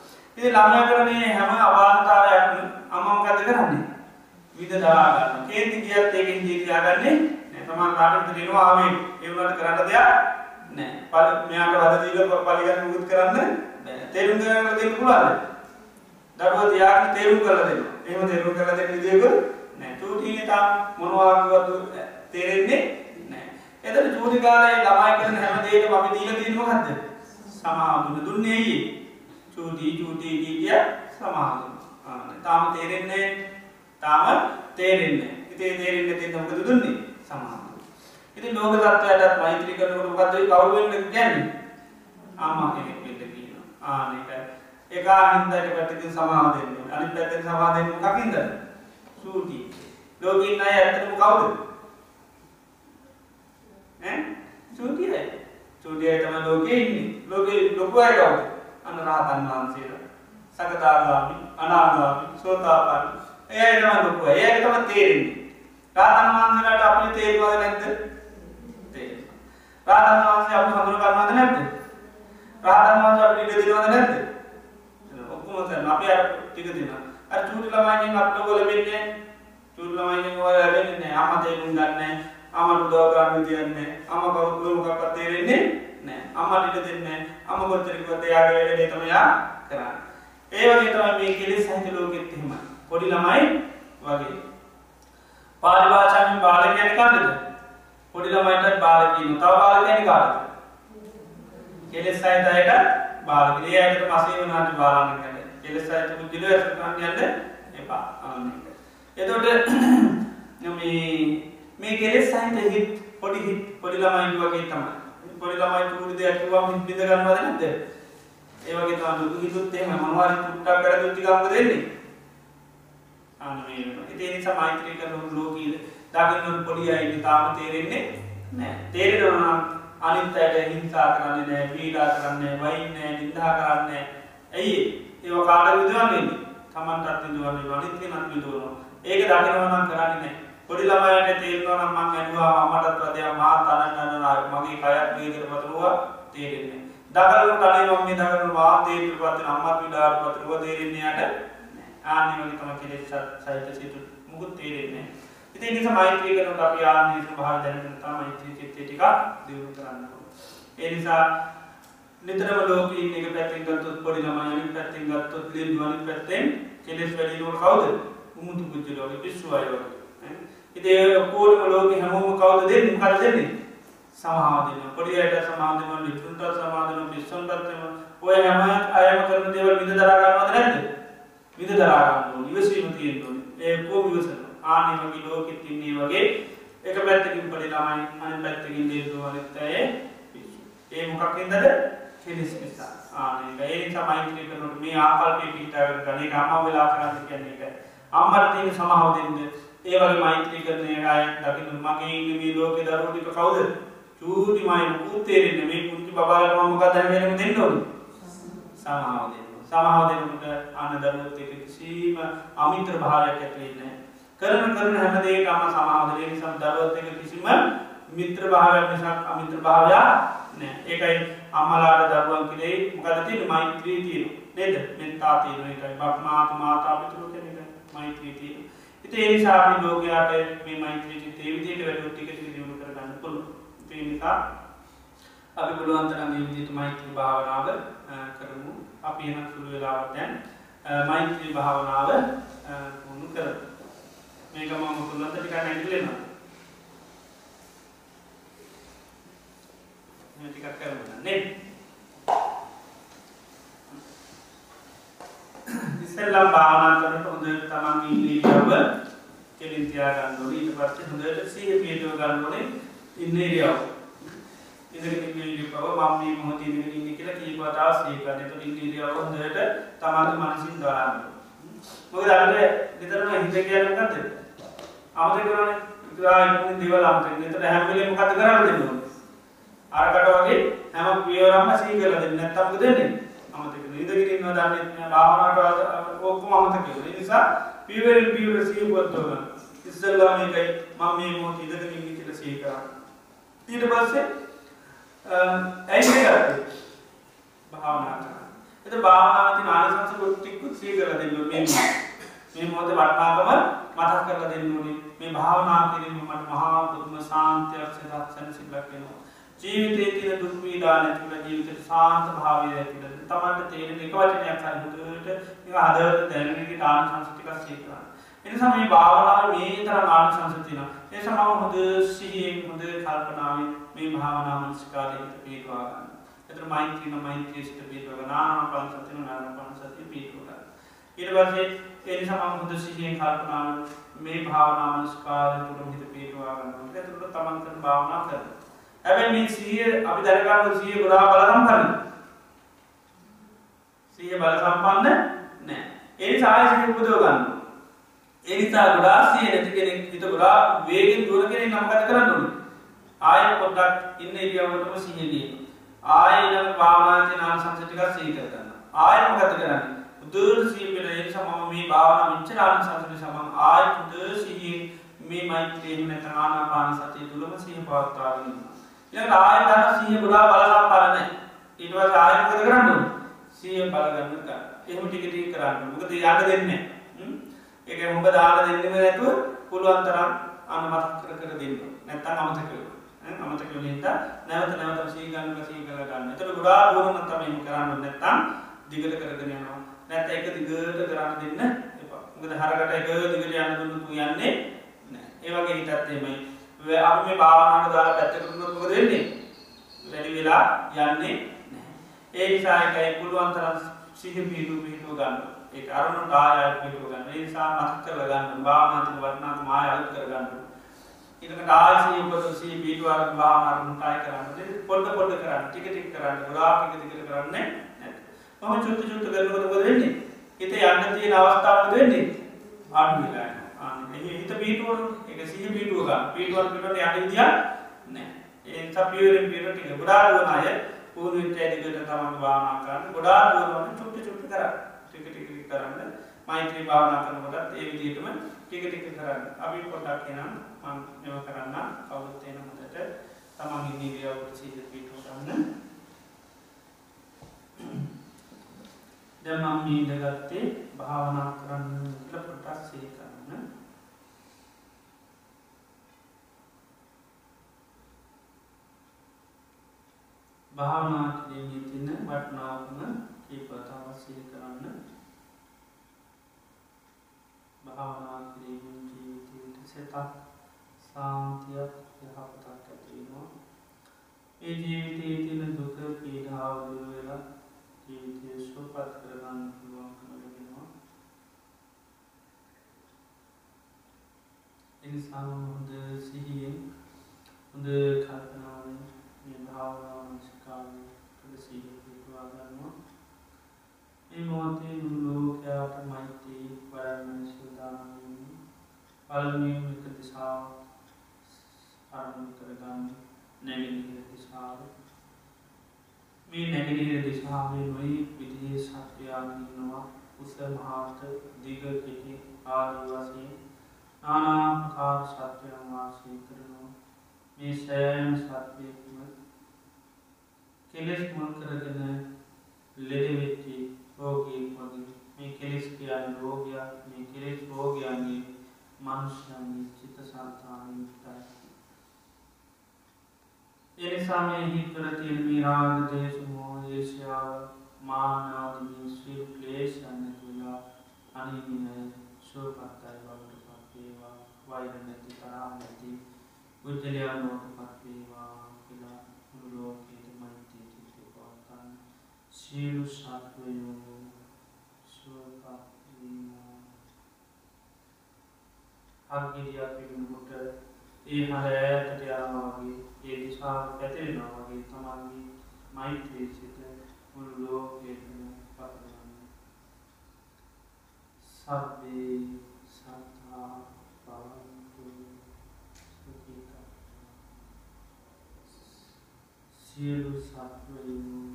ඉතින් ළමයා කරන්නේ හැම අවාන්තාවයක්ම අම්මා මොකද කරන්නේ? විද දරා ගන්න කේන්ති ගියත් ඒකෙන් ජීවිතය ගන්නේ නෑ. තමන් කාටද දෙනවා ආවේ. ඒ වුණාට කරන්න දෙයක් නෑ. පල මෙයාට වදදීල පලිගන්න මුත් කරන්න තේරුම් කරන්න දෙන්න පුළුවන්ද? දරුව තියාගෙන තේරුම් කරලා දෙන්න. එහෙම තේරුම් කරලා දෙන්න විදියක නෑ. චූටිනේ තාම මොනවාගේවත් තේරෙන්නේ නෑ. එතන චූටි කාලේ ළමයි කරන හැම දෙයකම අපි දීලා තියෙන්නේ මොකද්ද? සමාදුන දුන්නේ ඇයි? චූටි චූටි කිය සමාදුන තාම තේරෙන්නේ තාම තේරෙන්නේ ඉතින් තේරෙන්නේ තියෙන මොකද දුන්නේ සමාදුන ඉතින් ලෝක තත්ත්වයටත් මෛත්‍රී කරනකොට මොකද්ද ඒ කවුරු වෙන්න කියන්නේ? ආමා කෙනෙක් වෙන්න කියනවා. ආන ඒක එකා හින්දාට පැත්තකින් සමාව දෙන්න ඕනේ. අනිත් පැත්තෙන් සමාව දෙන්න මොකකින්ද? සූටි. ලෝකේ ඉන්න අය ඇත්තටම කවුද? ඈ? සූටියයි. සූටියයි තමයි ලෝකේ ඉන්නේ. ලෝකේ ලොකු අය කවුද? අන්න රහතන් වහන්සේලා. සකදාගාමි, අනාගාමි, සෝතාපන්න. එයයි තමයි ලොකු අය. ඒක තමයි තේරෙන්නේ. රහතන් වහන්සේලාට අපිට තේරුවද නැද්ද? රාතන් වහන්සේ අපි හඳුන ගන්නවද නැද්ද? රාතන් වහන්සේ අපිට ඉඩ දෙනවද නැද්ද? ඔක්කොම කරන අපි අර ටික දෙනවා. අර චූටි ළමයින්ගෙන් අපිට ඔය ලැබෙන්නේ චූටි ළමයින්ගෙන් ඔය ලැබෙන්නේ නැහැ. අම්මා තේරුම් ගන්නෑ. අම්මට උදව් කරන්න දෙන්නේ අම්මා කවුරුත් මොකක්වත් තේරෙන්නේ නැහැ. අම්මට ඉඩ දෙන්නේ නැහැ. අම්මා කොච්චර කිව්වත් එයාගේ වැඩේ තමයි යා කරන්නේ. ඒ වගේ තමයි මේ කෙලෙස් සහිත ලෝකෙත් එහෙමයි. පොඩි ළමයි වගේ. පාලි භාෂාවෙන් බාල කියන්නේ කාටද? පොඩි ළමයිටත් බාල කියනවා. තව බාල කියන්නේ කාටද? කෙලෙස් සහිත අයට බාල කියනවා. ඒ අයට පස්සේ වුණාට බාලන්න කියන්නේ. කෙලෙස් සහිත බුද්ධිලෝ ඇස් කරන්න යන්න එපා. අන්න ඒක. එතකොට මේ මේ කෙලෙස් සහිත හිත් පොඩි හිත් පොඩි ළමයි වගේ තමයි. පොඩි ළමයි පුරුදු දෙයක් කිව්වම හිත බිඳ ගන්නවද නැද්ද? ඒ වගේ තමයි දුක හිතුත් එහෙම මොනවාරි තුට්ටක් කරලා දුක් ටිකක් දෙන්නේ. අන්න මේ වෙනවා. ඉතින් ඒ නිසා මෛත්‍රී කරන ලෝකීය දකින්න පොඩි අයිට තාම තේරෙන්නේ නෑ තේරෙනවා අනිත් අයට හිංසා කරන්නේ නෑ පීඩා කරන්නේ වයින්නේ නින්දා කරන්නේ ඇයි ඒව කාට විදුවන්නේ තමන්ටත් විදුවන්නේ අනිත් කෙනත් විදුවනවා ඒක දකිනවා නම් කරන්නේ නෑ පොඩි ළමයට තේරෙනවා නම් මං ඇඬුවා මමටත් වදයා මා තරන්න මගේ කයත් වේදර පතුරුවා තේරෙන්නේ දකලු කලින් මම මේ දකලු මා තේරෙන්න පත් අම්මත් විඩාර පතුරුවා තේරෙන්නේ යට ආන්නේ වගේ තමයි කෙලෙස් සහිත සිතු මුකුත් තේරෙන්නේ නෑ ඉතින් නිසා මෛත්‍රී කරනකොට අපි ආන්නේ ස්වභාවය දැනගෙන තමයි මෛත්‍රී චිත්තය ටික දියුණු කරන්න ඕනේ. ඒ නිසා නිතරම ලෝකේ ඉන්න එක පැත්තෙන් ගත්තොත් පොඩි ළමයි අනිත් පැත්තෙන් ගත්තොත් ලින්දු අනිත් පැත්තෙන් කෙලෙස් වැඩි නෝර කවුද? උමුතු කුජලෝ වගේ පිස්සු අය වගේ. ඉතින් ඔක්කොම ලෝකේ හැමෝම කවුද දෙන්නේ? මොකද දෙන්නේ? සමාව දෙනවා. පොඩි අයට සමාව දෙනවා, ලිතුන්ට සමාව දෙනවා, පිස්සුන්ට දෙනවා. ඔය හැම අයම කරන දේවල් විඳ දරා ගන්නවද නැද්ද? විඳ දරා ගන්න ඕනේ. ඉවසීම තියෙන්න ඕනේ. ඒ කොහොම ඉවසනවා? ආනි වගේ ලෝකෙත් ඉන්නේ වගේ එක පැත්තකින් පොඩි ළමයි අනිත් පැත්තකින් දේශෝ අනිත් අය ඒ මොකක්ින්දද කෙලෙස් නිසා ආනේක ඒ නිසා මෛත්‍රී කරනකොට මේ ආකල්පය පිටාගෙන ගන්න ඒක අම්මා වෙලා කරන්න කියන්නේ ඒක අම්මට තියෙන සමාව දෙන්න ඒ වගේ මෛත්‍රී කරන අය දකින්න මගේ ඉන්නේ මේ ලෝකේ දරුවෝ ටික කවුද චූටි මයි මුකුත් තේරෙන්නේ මේ පුංචි බබාලට මම මොකක්ද වෙනම දෙන්න ඕනේ සමාව දෙන්න සමාව දෙන්නකොට අන්න දරුවොත් එක්ක කිසිම අමිත්‍ර භාවයක් ඇති වෙන්නේ නැහැ කරන කරන හැම දෙයකම සමාවදලේ නිසා දරුවත් එක කිසිම මිත්‍ර භාවයක් නිසා අමිත්‍ර භාවයක් නෑ. ඒකයි අම්මලාට දරුවන් කිලේ මොකද තියෙන්නේ මෛත්‍රී තියෙනවා. නේද? මෙත්තා තියෙනවා. ඒකයි බක් මාතු මාතා පිටු කියන එක මෛත්‍රී තියෙනවා. ඉතින් ඒ නිසා අපි ලෝකයාට මේ මෛත්‍රී චිත්තේ විදිහට වැඩි ටික ටික දියුණු කරගන්න පුළුවන්. ඒ නිසා අපි පුළුවන් තරම් මේ විදිහට මෛත්‍රී භාවනාව කරමු. අපි එන සුළු වෙලාවක් දැන් මෛත්‍රී භාවනාව පුහුණු කරමු. මේක මම මුකුල්ලන්ට ටිකක් නැගිටලෙනවා. මේ ටිකක් කරමු නේද? ඉස්සෙල්ලා භාවනා කරනකොට හොඳට තමන්ගේ ඉරියව්ව කෙලින් තියා ගන්න ඕනේ. ඊට පස්සේ හොඳට සිහිය පිටව ගන්න ඕනේ ඉන්නේ ඉරියව්ව. ඉඳගෙන ඉන්න ඉරියව්ව මම මේ මොහොතේ ඉඳගෙන ඉන්නේ කියලා කීප වතාවක් සිහි කරන්න. ඒතකොට ඉන්නේ ඉරියව්ව හොඳට තමන්ගේ මනසින් දරන්න. මොකද අපිට විතරම හිත කියන්නේ මොකද්ද? අමතක කරන්නේ ඉතුරා දේවල් අමතක එතකොට හැම වෙලේම මොකද කරන්න දෙන්නේ අරකට වගේ හැම පියවරක්ම සිහි කරලා දෙන්න නැත්නම් මොකද වෙන්නේ අමතක ඉඳගෙන ඉන්නවා දන්නේ නැහැ. භාවනාවට ඔක්කොම අමතක වෙනවා. ඒ නිසා පියවරෙන් පියවර සිහි කරතෝ ගන්න ඉස්සෙල්ලා මේකයි මම මේ මොහොත ඉඳගෙන ඉන්නේ කියලා සිහි කරා ඊට පස්සේ ඇයි මේ කරන්නේ? භාවනා කරා එතකොට භාවනාවේ තියෙන ආනිසංස ටිකකුත් සිහි කරලා දෙන්න මේ මේ මොහොතේ වටනාකම මතක් කරලා දෙන්න ඕනේ. මේ භාවනා කිරීම මට මහා පුදුම සාන්තියක් සදක් සැනසෙල්ලක් වෙනවා. ජීවිතයේ තියෙන දුක් පීඩා නැති වෙලා ජීවිතේ සාන්ත භාවය ඇති වෙලා තමන්ට තේරෙන එක වචනයක් හරි හොඳට ඒක හදවත දැනෙන එක ආනිසංස ටිකක් සිහි කරන්න. එනිසා මේ භාවනාවේ මේ තරම් ආනිසංස තියෙනවා. ඒ නිසා මම හොඳ සිහියෙන් හොඳ කල්පනාවෙන් මේ භාවනා මනස්කාරයට පිටවා ගන්න. එතන මෛත්‍රීන මෛත්‍රී සිත පිටව ගන්න. ආනාපාන සතිය නානාපාන සතිය පිටව ගන්න. ඊට පස්සේ ඒ නිසා මම හොඳ සිහියෙන් කල්පනාවෙන් මේ භාවනා මනස්කාරය තුළ හිත පිටවා ගන්නවා. එතකොට තමන් කරන භාවනා කරනවා. හැබැයි මේ සිහිය අපි දැනගන්න සිහිය ගොඩාක් බල සම්පන්න. සිහිය බල සම්පන්න නෑ. ඒ නිසා ආයෙ සිහිය උපදව ගන්න. ඒ නිසා ගොඩාක් සිහිය නැති කෙනෙක් හිත ගොඩාක් වේගෙන් දුවන කෙනෙක් නම් මොකද කරන්න ඕනේ? ආයෙ පොඩ්ඩක් ඉන්න ඉරියව්වටම සිහිය දීලා. ආයෙ ඊළඟ භාවනාවේ නාම සංස ටිකක් සිහි කර ගන්න. ආයෙ මොකද කරන්නේ? උදේට සිහිය වෙන ඒ නිසා මම මේ භාවනාව මෙච්චර ආනිසංස නිසා මම ආයෙ උදේ සිහියෙන් මේ මෛත්‍රිය නැත්නම් ආනාපාන සතිය තුලම සිහිය පවත්වාගෙන ඉන්නවා. ඊළඟ ආයෙත් ගන්න සිහිය ගොඩාක් බලසම් පාලනයි. ඊට පස්සේ ආයෙත් මොකද කරන්න ඕනේ? සිහිය බලගන්න ගන්න. එහෙම ටික ටික කරන්න. මොකද යන්න දෙන්නේ නැහැ. ඒක මොකද දාලා දෙන්නෙම නැතුව පුළුවන් තරම් අන්න මතක් කර කර දෙන්න. නැත්තම් අමතක වෙනවා. අමතක වෙන හින්දා නැවත නැවත සිහි ගන්න සිහි කරලා ගන්න. ඒතර ගොඩාක් දුරම තමයි එහෙම කරන්න ඕනේ. නැත්තම් දිගට කරගෙන යනවා. නැත්නම් ඒක දිගට කරන්න දෙන්න එපා. මොකද හරකට එක දිගට යන්න දුන්නු යන්නේ නැහැ. ඒ වගේ හිතත් එහෙමයි. අපි මේ භාවනාවට දාලා පැත්තකට දුන්නොත් මොකද වෙන්නේ? වැඩි වෙලා යන්නේ නැහැ. ඒ නිසා ඒකයි පුළුවන් තරම් සිහි පිටු පිටු ගන්න. ඒක අරමුණට ආයෙත් පිටු ගන්න. ඒ නිසා මතක කරලා ගන්න. භාවනාවට වටනාකම ආයෙ අලුත් කර ගන්න. ඊළඟට ආයෙ සිහි උපත සිහි පිටු අරගෙන භාවනා අරමුණට ආයෙ කරන්න. පොඩ පොඩ කරන්න. ටික ටික කරන්න. ගොඩාක් ටික ටික කරන්නේ නැහැ. මම චුට්ටු චුට්ටු කරනකොට මොකද වෙන්නේ? හිත යන්න තියෙන අවස්ථාව මොකද වෙන්නේ? අඩු වෙලා යනවා. හිත පීටුවන එක සිහ පීටුව ගන්න. පීටුවල් පිටට යන්න විදියක් නෑ ඒ නිසා පියවරෙන් පියවර ටික ගොඩාක් දුවන අය පුහුණු වෙච්ච අය දිගට තමන් භාවනා කරන්න ගොඩාක් දුවනවනේ චුට්ටි චුට්ටි කරන්න. ටික ටික ටික කරන්න. මෛත්‍රී භාවනා කරනකොටත් ඒ විදිහටම ටික ටික කරන්න. අපි පොඩ්ඩක් එනම් මම මේව කරන්න කවුරුත් එන හොඳට තමන් ඉන්නේ ඉරියව්වට සිහ පීටුව ගන්න. දැන් මම මේ ඉඳගත්තේ භාවනා කරන්න කියලා පොඩ්ඩක් සිහි කරන්න භාවනා කිරීමේ තියෙන වටිනාකම කීපතාවක් සිහි කරන්න. භාවනා කිරීමෙන් ජීවිතයට සෙතක් සාන්තියක් යහපතක් ඇති වෙනවා. ඒ ජීවිතයේ තියෙන දුක පීඩාව දුර වෙලා ජීවිතය සුවපත් කරගන්න පුළුවන්කම ලැබෙනවා. ඒ නිසා හොඳ සිහියෙන් හොඳ කල්පනාවෙන් මේ භාවනාව කාලය තුළ සීල පිටවා ගන්නවා මේ මොහොතේ මුළු ලෝකයාට මෛත්‍රී වඩන්න සූදානම් වෙන්නේ පළමුවෙන් එක දිශාව අරමුණු කරගන්න නැගෙනහිර දිශාව. මේ නැගෙනහිර දිශාවේ නොයෙක් විදිහේ සත්වයන් ඉන්නවා. උස මහත් දිග කෙටි ආදී වශයෙන් නානාකාර සත්වයන් වාසය කරනවා. මේ සෑම සත්වයකම කෙලෙස් මුල් කරගෙන ලෙඩවෙච්චි රෝගී වගේ මේ කෙලෙස් කියන රෝගයක් මේ කෙලෙස් රෝගයන්ගේ මනුෂ්‍යයන්ගේ චිත සන්තානය විතරයි. එනිසා මේ හිතවල තියෙන මේ රාග දේශ මොහ දේශයාව මාන ආදී මේ සියලු ක්ලේශයන් නැතිලා අනිමිනය සුවපත්තයි බවට පත් වේවා වෛර නැති තරහ නැති බුද්ධලයා බවට පත් වේවා කියලා මුළු ලෝකෙ සියලු සත්වයෝ සුවපත් වීම අගිරියක් පිළිමුට ඒ හරෑට යාමාගේ ඒ දිසා පැතිරෙනවා වගේ තමන්ගේ මෛත්‍රී සිත මුළු ලෝකයටම පතරන්න සබ්බේ සත්තා පවන්තු සුඛිතා සියලු සත්වයෝ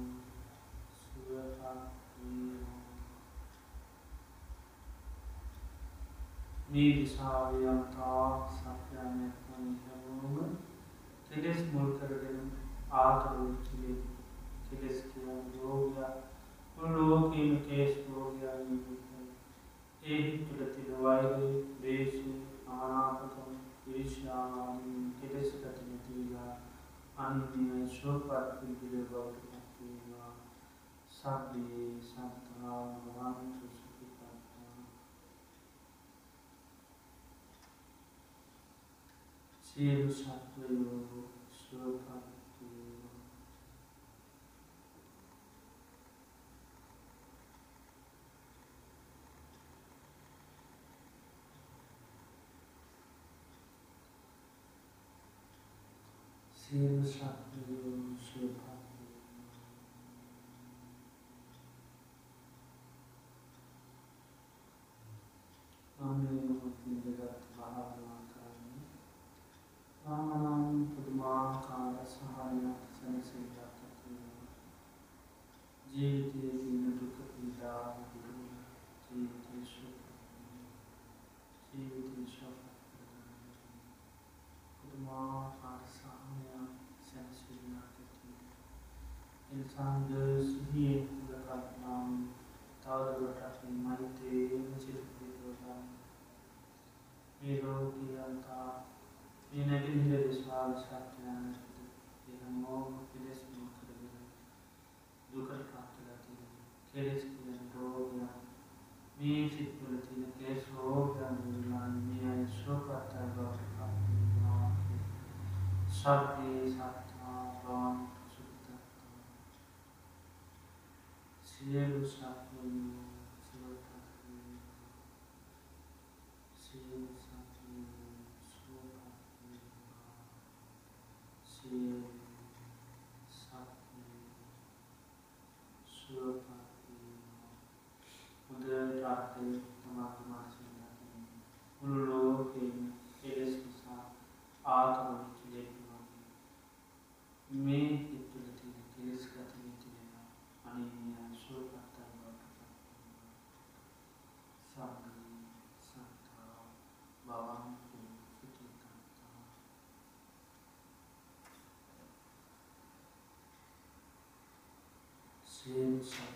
මේ දිශාවයන් තාක් සත්‍යයක් නිහවුම කෙලෙස් මුල් කරගෙන ආතරු කිලේ කෙලෙස් කියන යෝගය ලෝකීම කේස් යෝගයන් ඒ තුළ තියෙන වෛරය, ද්වේෂය, ආනාපකම, ඊර්ෂ්‍යාවන් කෙලෙස් ප්‍රතිනිතිලා අන්තිම සෝපත් පිළිබවට පත් වෙනවා. සබ්බේ සත්තා භවන්තු සියලු සත්වයෝ සුවපත් වේවා සියලු සත්වයෝ Shanti. Wilson.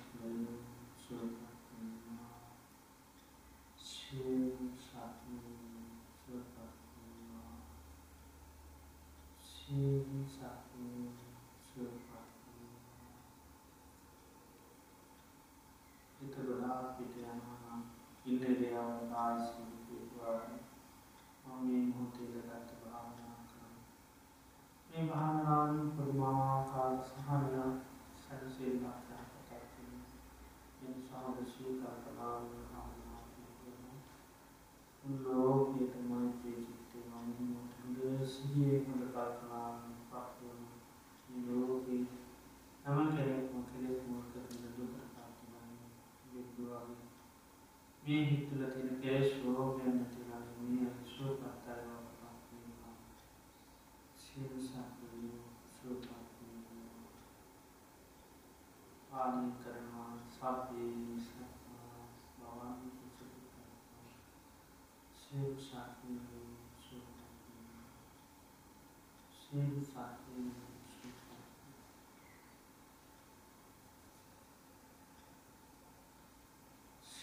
हे हेतु लगे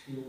все